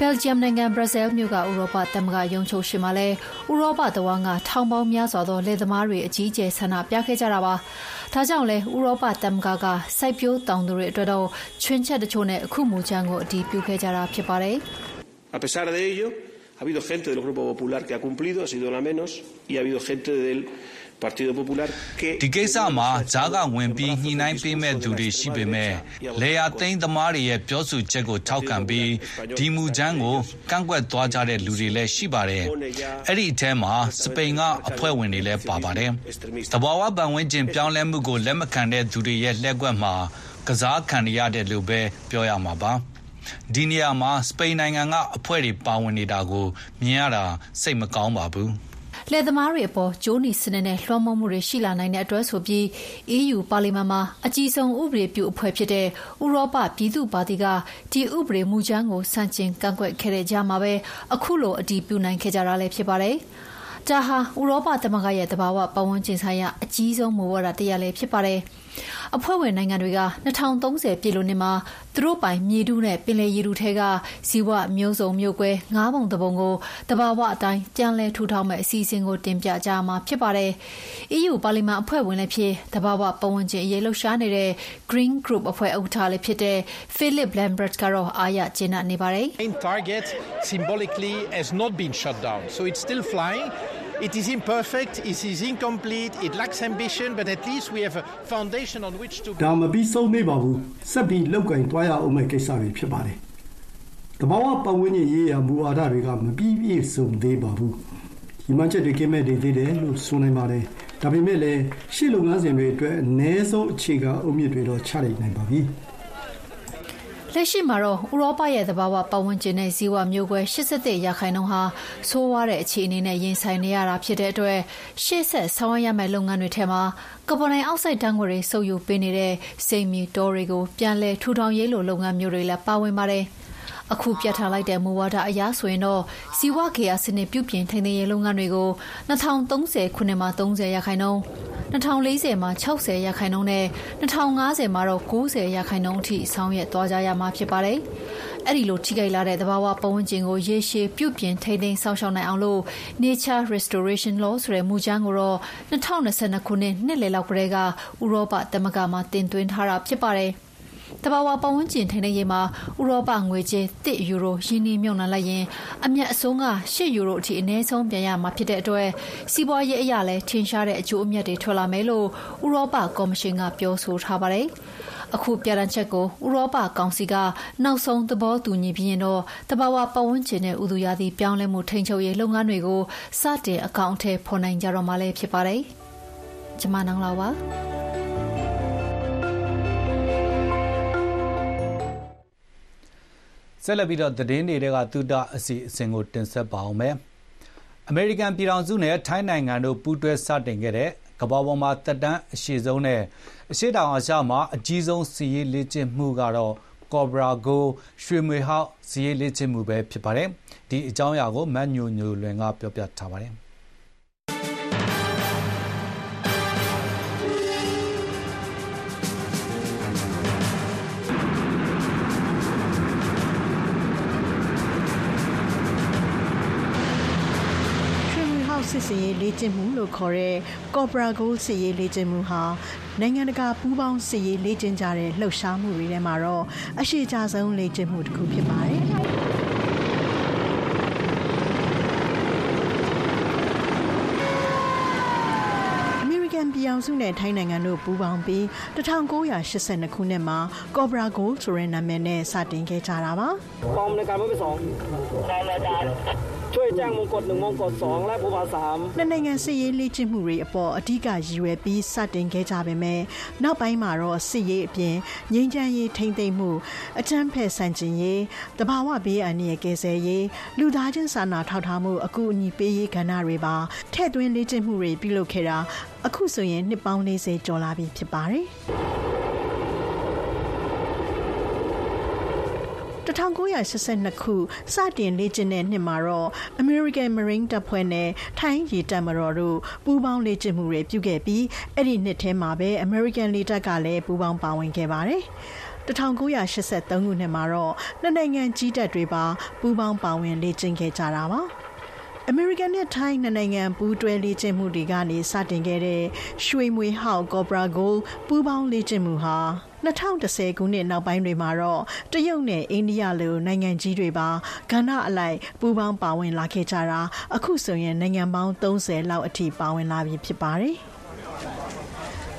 ဘယ်လ်ဂျီယမ်နိုင်ငံဘရပ်ဆဲလ်မြို့ကဥရောပသမဂ္ဂရုံးချုပ်ရှိမှလဲဥရောပတဝန်းကထောင်ပေါင်းများစွာသောလယ်သမားတွေအကြီးအကျယ်ဆန္ဒပြခဲ့ကြတာပါ။ဒါကြောင့်လဲဥရောပသမဂ္ဂကစိုက်ပျိုးတောင်သူတွေအတွက်တော့ချွင်းချက်တချို့နဲ့အခုမူချမ်းကိုအတည်ပြုခဲ့ကြတာဖြစ်ပါတယ်။ A pesar de ello, ha habido gente del Grupo Popular que ha cumplido, ha sido la menos, y ha habido gente del ဒီကိစ္စမှာဂျားကဝင်ပြီး ညှိနှိုင်းပေးမဲ့သူတွေရှိပေမဲ့လေယာသိန်းသမားတွေရဲ့ပြောဆိုချက်ကို ထောက်ခံပြီး ဒီမူချမ်းကို ကန့်ကွက်သွားကြတဲ့လူတွေလည်းရှိပါတယ်။အဲ့ဒီအထဲမှာ စပိန်ကအဖွဲ့ဝင်တွေလည်းပါပါတယ်။တဘာဝပန်ဝင်းကျင်ပြောင်းလဲမှုကို လက်မခံတဲ့သူတွေရဲ့လက်ကွက်မှာ ကစားခံရတဲ့လို့ပဲပြောရမှာပါ။ဒီနေရာမှာ စပိန်နိုင်ငံကအဖွဲ့တွေပါဝင်နေတာကို မြင်ရတာ စိတ်မကောင်းပါဘူး။ လယ်သမားတွေအပေါ်ကြိုးနီစနစ်နဲ့လွှမ်းမိုးမှုတွေရှိလာနိုင်တဲ့အတွက်ဆိုပြီး EU ပါလီမန်မှာအကြီးဆုံးဥပဒေပြုအဖွဲ့ဖြစ်တဲ့ဥရောပပြည်သူ့ပါတီကဒီဥပဒေမူကြမ်းကိုဆန့်ကျင်ကန့်ကွက်ခဲ့တဲ့ကြားမှာပဲအခုလိုအတည်ပြုနိုင်ခဲ့ကြတာလည်းဖြစ်ပါတယ်။ဒါဟာဥရောပသမဂ္ဂရဲ့သဘာဝပတ်ဝန်းကျင်ဆိုင်ရာအကြီးဆုံးမူဝါဒတရပ်လည်းဖြစ်ပါတယ်။ အဖွဲ့ဝင်နိုင်ငံတွေက2030ပြည်လို့နှစ်မှာ သူတို့ပိုင်မြေတူးနဲ့ ပင်လယ်ရေတူထဲက ဇီဝမျိုးစုံမျိုးကွဲငါးပုံတပုံကိုတဘာဝအတိုင်း ပြန်လည်ထူထောင်မဲ့အစီအစဉ်ကို တင်ပြကြမှာဖြစ်ပါတယ်။ EU ပါလီမန်အဖွဲ့ဝင်လည်းဖြစ်တဘာဝပတ်ဝန်းကျင်အရေး လှုပ်ရှားနေတဲ့ Green Group အဖွဲ့ ဥက္ကဋ္ဌလည်းဖြစ်တဲ့ Philip Lambert ကတော့ အားရကျေနပ်နေပါတယ်။ Main target symbolically has not been shut down so it's still flying It is imperfect, it is incomplete, it lacks ambition, but at least we have a foundation on which to ဒါမပြီးဆုံးသေးပါဘူး။ဆက်ပြီးလောက်ကင်တွားရအောင်မဲ့ကိစ္စတွေဖြစ်ပါတယ်။တဘာဝပတ်ဝန်းကျင်ရေးရာမူဝါဒတွေကမပြီးပြည့်စုံသေးပါဘူး။ဒီမှချက်တွေကင်းမဲ့နေသေးတယ်လို့ဆိုနိုင်ပါတယ်။ဒါပေမဲ့လည်းရှေ့လုပ်ငန်းစဉ်တွေအတွက်အ ਨੇ ဆုံးအခြေခံအုတ်မြစ်တွေတော့ချနိုင်ပါပြီ။ လက်ရှိမှာတော့ဥရောပရဲ့သဘာဝပတ်ဝန်းကျင်နဲ့ဇီဝမျိုးကွဲ87ရာခိုင်နှုန်းဟာဆိုးဝါးတဲ့အခြေအနေနဲ့ရင်ဆိုင်နေရတာဖြစ်တဲ့အတွက်ရှေ့ဆက်ဆောင်ရွက်ရမယ့်လုပ်ငန်းတွေထဲမှာကာဗွန်ဒိုင်အောက်ဆိုက်ဓာတ်ငွေတွေစုပ်ယူပေးနေတဲ့စိတ်မီတောတွေကိုပြန်လည်ထူထောင်ရေးလိုလုပ်ငန်းမျိုးတွေလည်းပါဝင်ပါတယ်။အခုပြဋ္ဌာန်းလိုက်တဲ့မူဝါဒအရဆိုရင်တော့ဇီဝခေယစနစ်ပြုပြင်ထိန်းသိမ်းရေးလုပ်ငန်းတွေကို2030ခုနှစ်မှာ30ရာခိုင်နှုန်း 2040မှာ60ရာခိုင်နှုန်းနဲ့2050မှာတော့90ရာခိုင်နှုန်းအထိ ဆောင်ရွက်သွားကြရမှာဖြစ်ပါတယ်။အဲ့ဒီလိုထိခိုက်လာတဲ့ သဘာဝပတ်ဝန်းကျင်ကို ရေရှည်ပြုပြင်ထိန်းသိမ်းစောင့်ရှောက်နိုင်အောင်လို့ Nature Restoration Law ဆိုတဲ့ မူကြမ်းကိုတော့2022ခုနှစ် နှစ်လယ်လောက်ကတည်းက ဥရောပသမဂ္ဂမှာ တင်သွင်းထားတာဖြစ်ပါတယ်။ တဘာဝပတ်ဝန်းကျင်ထိန်းသိမ်းရေးမှာဥရောပငွေကြေး1ယူရိုရင်းနှီးမြှုပ်နှံလိုက်ရင်အမြတ်အဆုံးက8ယူရိုအထိအနည်းဆုံးပြန်ရမှာဖြစ်တဲ့အတွက်စီးပွားရေးအရာလည်းထင်ရှားတဲ့အကျိုးအမြတ်တွေထွက်လာမယ်လို့ဥရောပကော်မရှင်ကပြောဆိုထားပါတယ်။အခုပြဋ္ဌာန်းချက်ကိုဥရောပကောင်စီကနောက်ဆုံးသဘောတူညီပြီးရင်တော့တဘာဝပတ်ဝန်းကျင်နဲ့ဥသူရာသီပြောင်းလဲမှုထိန်းချုပ်ရေးလုပ်ငန်းတွေကိုစတင်အကောင့်အထည်ဖော်နိုင်ကြတော့မှလည်းဖြစ်ပါတယ်။ကျွန်မနောင်လာပါ ဆက်လက်ပြီးတော့သတင်းတွေကသုတအစီအစဉ်ကိုတင်ဆက်ပါအောင်မယ်။အမေရိကန်ပြည်ထောင်စုနဲ့ထိုင်းနိုင်ငံတို့ပူးတွဲစတင်ခဲ့တဲ့ကမ္ဘာပေါ်မှာတက်တန်းအရှိဆုံးနဲ့အရှိတောင်အာရှမှာအကြီးဆုံးစီးရေးလေ့ကျင့်မှုကတော့ Cobra Go ရွှေမွေဟောက်စီးရေးလေ့ကျင့်မှုပဲဖြစ်ပါတယ်။ဒီအကြောင်းအရာကိုမတ်ညိုညိုလွင်ကပြောပြထားပါတယ်။“ လေ့ကျင့်မှု”လို့ခေါ်တဲ့ Cobra Gold စစ်ရေးလေ့ကျင့်မှုဟာနိုင်ငံတကာပူးပေါင်းစစ်ရေးလေ့ကျင့်ကြတဲ့လှုပ်ရှားမှုတွေထဲမှာတော့အရှည်ကြာဆုံးလေ့ကျင့်မှုတစ်ခုဖြစ်ပါတယ်။ပြည်အောင်စုနဲ့ထိုင်းနိုင်ငံတို့ပူးပေါင်းပြီး1982ခုနှစ်မှာ Cobra Gold ဆိုတဲ့နာမည်နဲ့စတင်ခဲ့ကြတာပါ။ ပေါင်းในการไม่ไปสองช่วยแจ้งมงกฎ1มงกฎ2และภูผา3နှစ်နိုင်ငံစစ်ရေးလေ့ကျင့်မှုတွေအပေါ်အဓိကရည်ရွယ်ပြီးစတင်ခဲ့ကြပေမဲ့နောက်ပိုင်းမှာတော့စစ်ရေးအပြင်ငြိမ်းချမ်းရေးထိမ့်သိမ်းမှုအကြမ်းဖက်ဆန့်ကျင်ရေးတဘာဝဘေးအန္တရာယ်ကယ်ဆယ်ရေးလူသားချင်းစာနာထောက်ထားမှုအကူအညီပေးရေးကဏ္ဍတွေပါထည့်သွင်းလေ့ကျင့်မှုတွေပြုလုပ်ခဲ့တာအခုဆိုရင်နှစ်ပေါင်း40ကျော်လာပြီဖြစ်ပါတယ်။ 1982ခုစတင်လေ့ကျင့်တဲ့နှစ်မှာတော့ American Marine တပ်ဖွဲ့နဲ့ထိုင်းရေတပ်မတော်တို့ပူးပေါင်းလေ့ကျင့်မှုတွေပြုခဲ့ပြီးအဲ့ဒီနှစ်ထဲမှာပဲ American လေတပ်ကလည်းပူးပေါင်းပါဝင်ခဲ့ပါတယ်။1983ခုနှစ်မှာတော့နှစ်နိုင်ငံကြီးတပ်တွေပါပူးပေါင်းပါဝင်လေ့ကျင့်ခဲ့ကြတာပါ။အမေရိကန်နဲ့ထိုင်းနိုင်ငံပူးတွဲလေ့ကျင့်မှုတွေကနေစတင်ခဲ့တဲ့ရွှေမွေဟောက်ကော်ပရာဂိုလ်ပူးပေါင်းလေ့ကျင့်မှုဟာ 2010ခုနှစ်နောက်ပိုင်းတွေမှာတော့တရုတ်နဲ့အိန္ဒိယလိုနိုင်ငံကြီးတွေပါကဏ္ဍအလိုက်ပူးပေါင်းပါဝင်လာခဲ့ကြတာအခုဆိုရင်နိုင်ငံပေါင်း30လောက်အထိပါဝင်လာပြီဖြစ်ပါတယ်။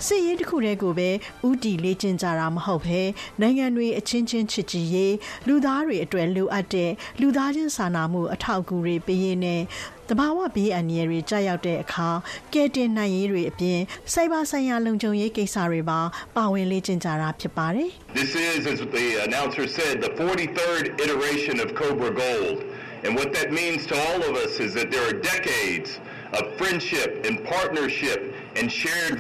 စစ်ရေးတစ်ခုတည်းကိုပဲဥတီလေ့ကျင့်ကြတာမဟုတ်ဘဲနိုင်ငံတွေအချင်းချင်းချစ်ကြည်ရေးလူသားတွေအတွက်လိုအပ်တဲ့လူသားချင်းစာနာမှုအထောက်အကူတွေပေးရေးနဲ့ တဘာဝဘေးအန္တရာယ်တွေကြာရောက်တဲ့အခါကဲတင်နိုင်ရေးတွေအပြင်စိုက်ဘာဆိုင်ရာလုံခြုံရေးကိစ္စတွေပါပါဝင်လေ့ကျင့်ကြတာဖြစ်ပါတယ်။ This is as the announcer said the 43rd iteration of Cobra Gold and what that means to all of us is that there are decades of friendship and partnership and shared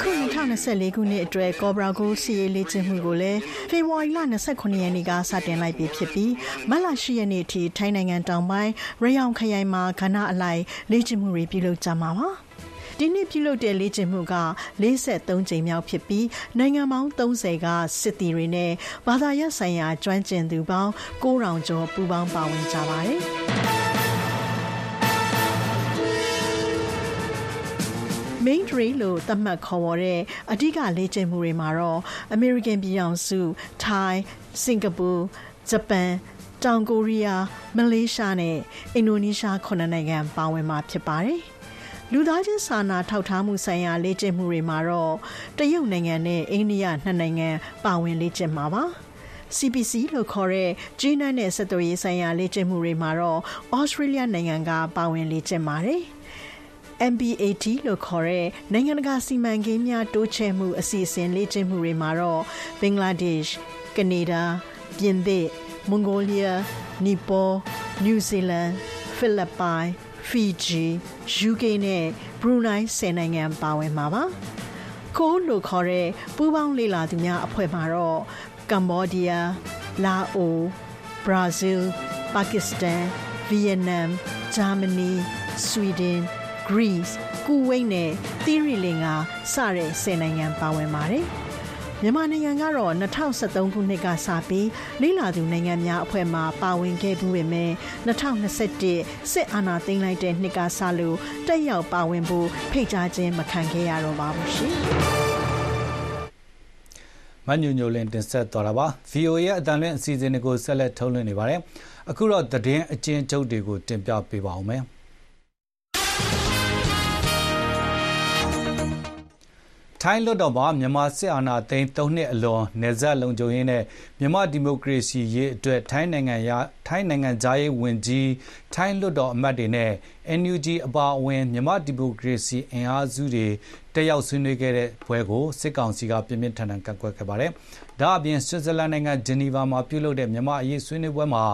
ခု2024ခုနှစ်အတွက် Cobra Gold စီရေးလေ့ကျင့်မှုကိုလည်းဖေဖော်ဝါရီလ29ရက်နေ့ကစတင်လိုက်ပြီဖြစ်ပြီးမတ်လ10ရက်နေ့အထိထိုင်းနိုင်ငံတောင်ပိုင်းရယောင်ခရိုင်မှာခဏအလိုက်လေ့ကျင့်မှုတွေပြုလုပ်ကြမှာပါဒီနေ့ပြုလုပ်တဲ့လေ့ကျင့်မှုက43ကြိမ်မြောက်ဖြစ်ပြီးနိုင်ငံပေါင်း30ကစစ်သည်တွေနဲ့ဘာသာရပ်ဆိုင်ရာကျွမ်းကျင်သူပေါင်း9000ကျော်ပူးပေါင်းပါဝင်ကြပါတယ်။ main trail လို့သတ်မှတ်ခေါ်ဝေါ်တဲ့အဓိကလေ့ကျင့်မှုတွေမှာတော့ American ပြည်ထောင်စု Thai, Singapore, Japan, တောင်ကိုရီးယားမလေးရှားနဲ့အင်ဒိုနီးရှားခုနှစ်နိုင်ငံပါဝင်မှာဖြစ်ပါတယ်။လူသားချင်းစာနာထောက်ထားမှုဆိုင်ရာလေ့ကျင့်မှုတွေမှာတော့တရုတ်နိုင်ငံနဲ့အိန္ဒိယနှစ်နိုင်ငံပါဝင်လေ့ကျင့်မှာပါ။ CPC လို့ခေါ်တဲ့ဂျင်းနတ်နဲ့ဆက်သွယ်ရေးဆိုင်ရာလေ့ကျင့်မှုတွေမှာတော့ဩစတြေးလျနိုင်ငံကပါဝင်လေ့ကျင့်ပါတယ်။ MBAT လို့ခေါ်တဲ့နိုင်ငံတကာစီမံကိန်းများတိုးချဲ့မှုအစီအစဉ်လေ့ကျင့်မှုတွေမှာတော့ဘင်္ဂလားဒေ့ရှ်၊ကနေဒါ၊ပြင်သစ်၊မွန်ဂိုလီးယား၊နီပေါ၊နယူးဇီလန်၊ဖိလစ်ပိုင်၊ဖီဂျီ၊ယူကေနဲ့ဘရူနိုင်းဆယ်နိုင်ငံပါဝင်မှာပါ။ကိုလို့ခေါ်တဲ့ပူးပေါင်းလေ့လာသူများအဖွဲ့မှာတော့ကမ္ဘောဒီးယား၊လာအို၊ဘရာဇီးလ်၊ပါကစ္စတန်၊ဗီယက်နမ်၊ဂျာမနီ၊ဆွီဒင် Greece ကူဝိတ်နဲ့သီရိလင်္ကာစတဲ့ဆယ်နိုင်ငံပါဝင်ပါတယ်။မြန်မာနိုင်ငံကတော့2023ခုနှစ်ကစပြီးလိလာသူနိုင်ငံများအဖွဲ့မှပါဝင်ခဲ့မှုပေမဲ့2021စစ်အာဏာသိမ်းလိုက်တဲ့နှစ်ကစလို့တက်ရောက်ပါဝင်ဖို့ဖိတ်ကြားခြင်းမခံခဲ့ရတော့ပါဘူးရှင်။မညိုညိုလင်းတင်ဆက်တော်တာပါ VOA ရဲ့အတန်လွင့်အစီအစဉ်တွေကိုဆက်လက်ထုတ်လွှင့်နေပါတယ်အခုတော့သတင်းအကျဉ်းချုပ်တွေကိုတင်ပြပေးပါဦးမယ် ထိုင်းလွှတ်တော်မှာ မြန်မာစစ်အာဏာသိမ်း ၃ နှစ်အလွန် နယ်စပ်လုံခြုံရေးနဲ့ မြန်မာဒီမိုကရေစီရေးအတွက် ထိုင်းနိုင်ငံရထိုင်းနိုင်ငံသားရေးဝန်ကြီး ထိုင်းလွှတ်တော်အမတ်တွေနဲ့ NUG အပါအဝင် မြန်မာဒီမိုကရေစီအင်အားစုတွေ တက်ရောက်ဆွေးနွေးခဲ့တဲ့ပွဲကို စစ်ကောင်စီက ပြင်းပြထန်ထန် ကန့်ကွက်ခဲ့ပါတယ်။ဒါအပြင် ဆွစ်ဇာလန်နိုင်ငံ ဂျနီဗာမှာပြုလုပ်တဲ့ မြန်မာအရေးဆွေးနွေးပွဲမှာ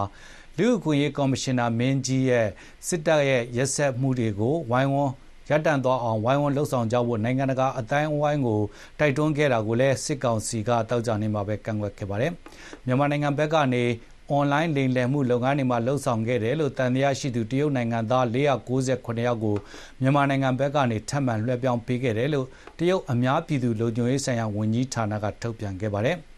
လူ့အခွင့်အရေးကော်မရှင်နာမင်းကြီးရဲ့ စစ်တပ်ရဲ့ ရက်စက်မှုတွေကို ဝိုင်းဝန်း ရပ်တန့်သွားအောင် ဝိုင်းဝန်းလှုပ်ဆောင်ကြဖို့ နိုင်ငံတကာအတိုင်းအဝိုင်းကို တိုက်တွန်းခဲ့တာကိုလည်း စစ်ကောင်စီကတောက်ကြနေမှာပဲ ကန့်ကွက်ခဲ့ပါတယ်။မြန်မာနိုင်ငံဘက်ကနေ အွန်လိုင်းလိမ်လည်မှုလုပ်ငန်းတွေမှာလှုပ်ဆောင်ခဲ့တယ်လို့တန်တရားရှိသူ တရုတ်နိုင်ငံသား498ယောက်ကို မြန်မာနိုင်ငံဘက်ကနေ ထပ်မံလွှဲပြောင်းပေးခဲ့တယ်လို့ တရုတ် အများပြည်သူလူ့ညွှန်ရေးဆိုင်ရာဝန်ကြီးဌာနက ထုတ်ပြန်ခဲ့ပါတယ်။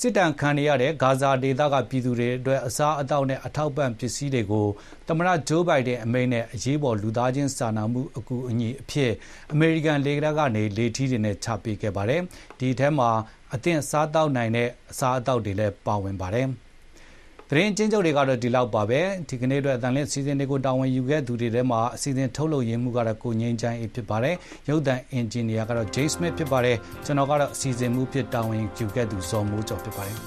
စစ်တမ်းခံရတဲ့ ဂါဇာဒေသက ပြည်သူတွေအတွက် အစားအသောက်နဲ့ အထောက်ပံ့ ပစ္စည်းတွေကို သမ္မတဂျိုးဘိုင်ဒန်အမိန့်နဲ့ အရေးပေါ် လူသားချင်းစာနာမှု အကူအညီအဖြစ် အမေရိကန် လေကကနေ လေထီးတွေနဲ့ ချပေးခဲ့ပါတယ်။ဒီထဲမှာ အသင့်စားတောက်နိုင်တဲ့ အစားအသောက်တွေလည်း ပါဝင်ပါတယ်။ သတင်းအကျဉ်းချုပ်တွေကတော့ဒီလောက်ပါပဲဒီကနေ့အတွက်အတန်လင့်အစီအစဉ်တွေကိုတာဝန်ယူခဲ့သူတွေထဲမှာအစီအစဉ်ထုတ်လုပ်ရင်းမှုကတော့ကိုငိမ့်ချိုင်းအေးဖြစ်ပါတယ်ရုပ်သံအင်ဂျင်နီယာကတော့ Jay Smith ဖြစ်ပါတယ်ကျွန်တော်ကတော့အစီအစဉ်မှုဖြစ်တာဝန်ယူခဲ့သူဇော်မိုးကျော်ဖြစ်ပါတယ်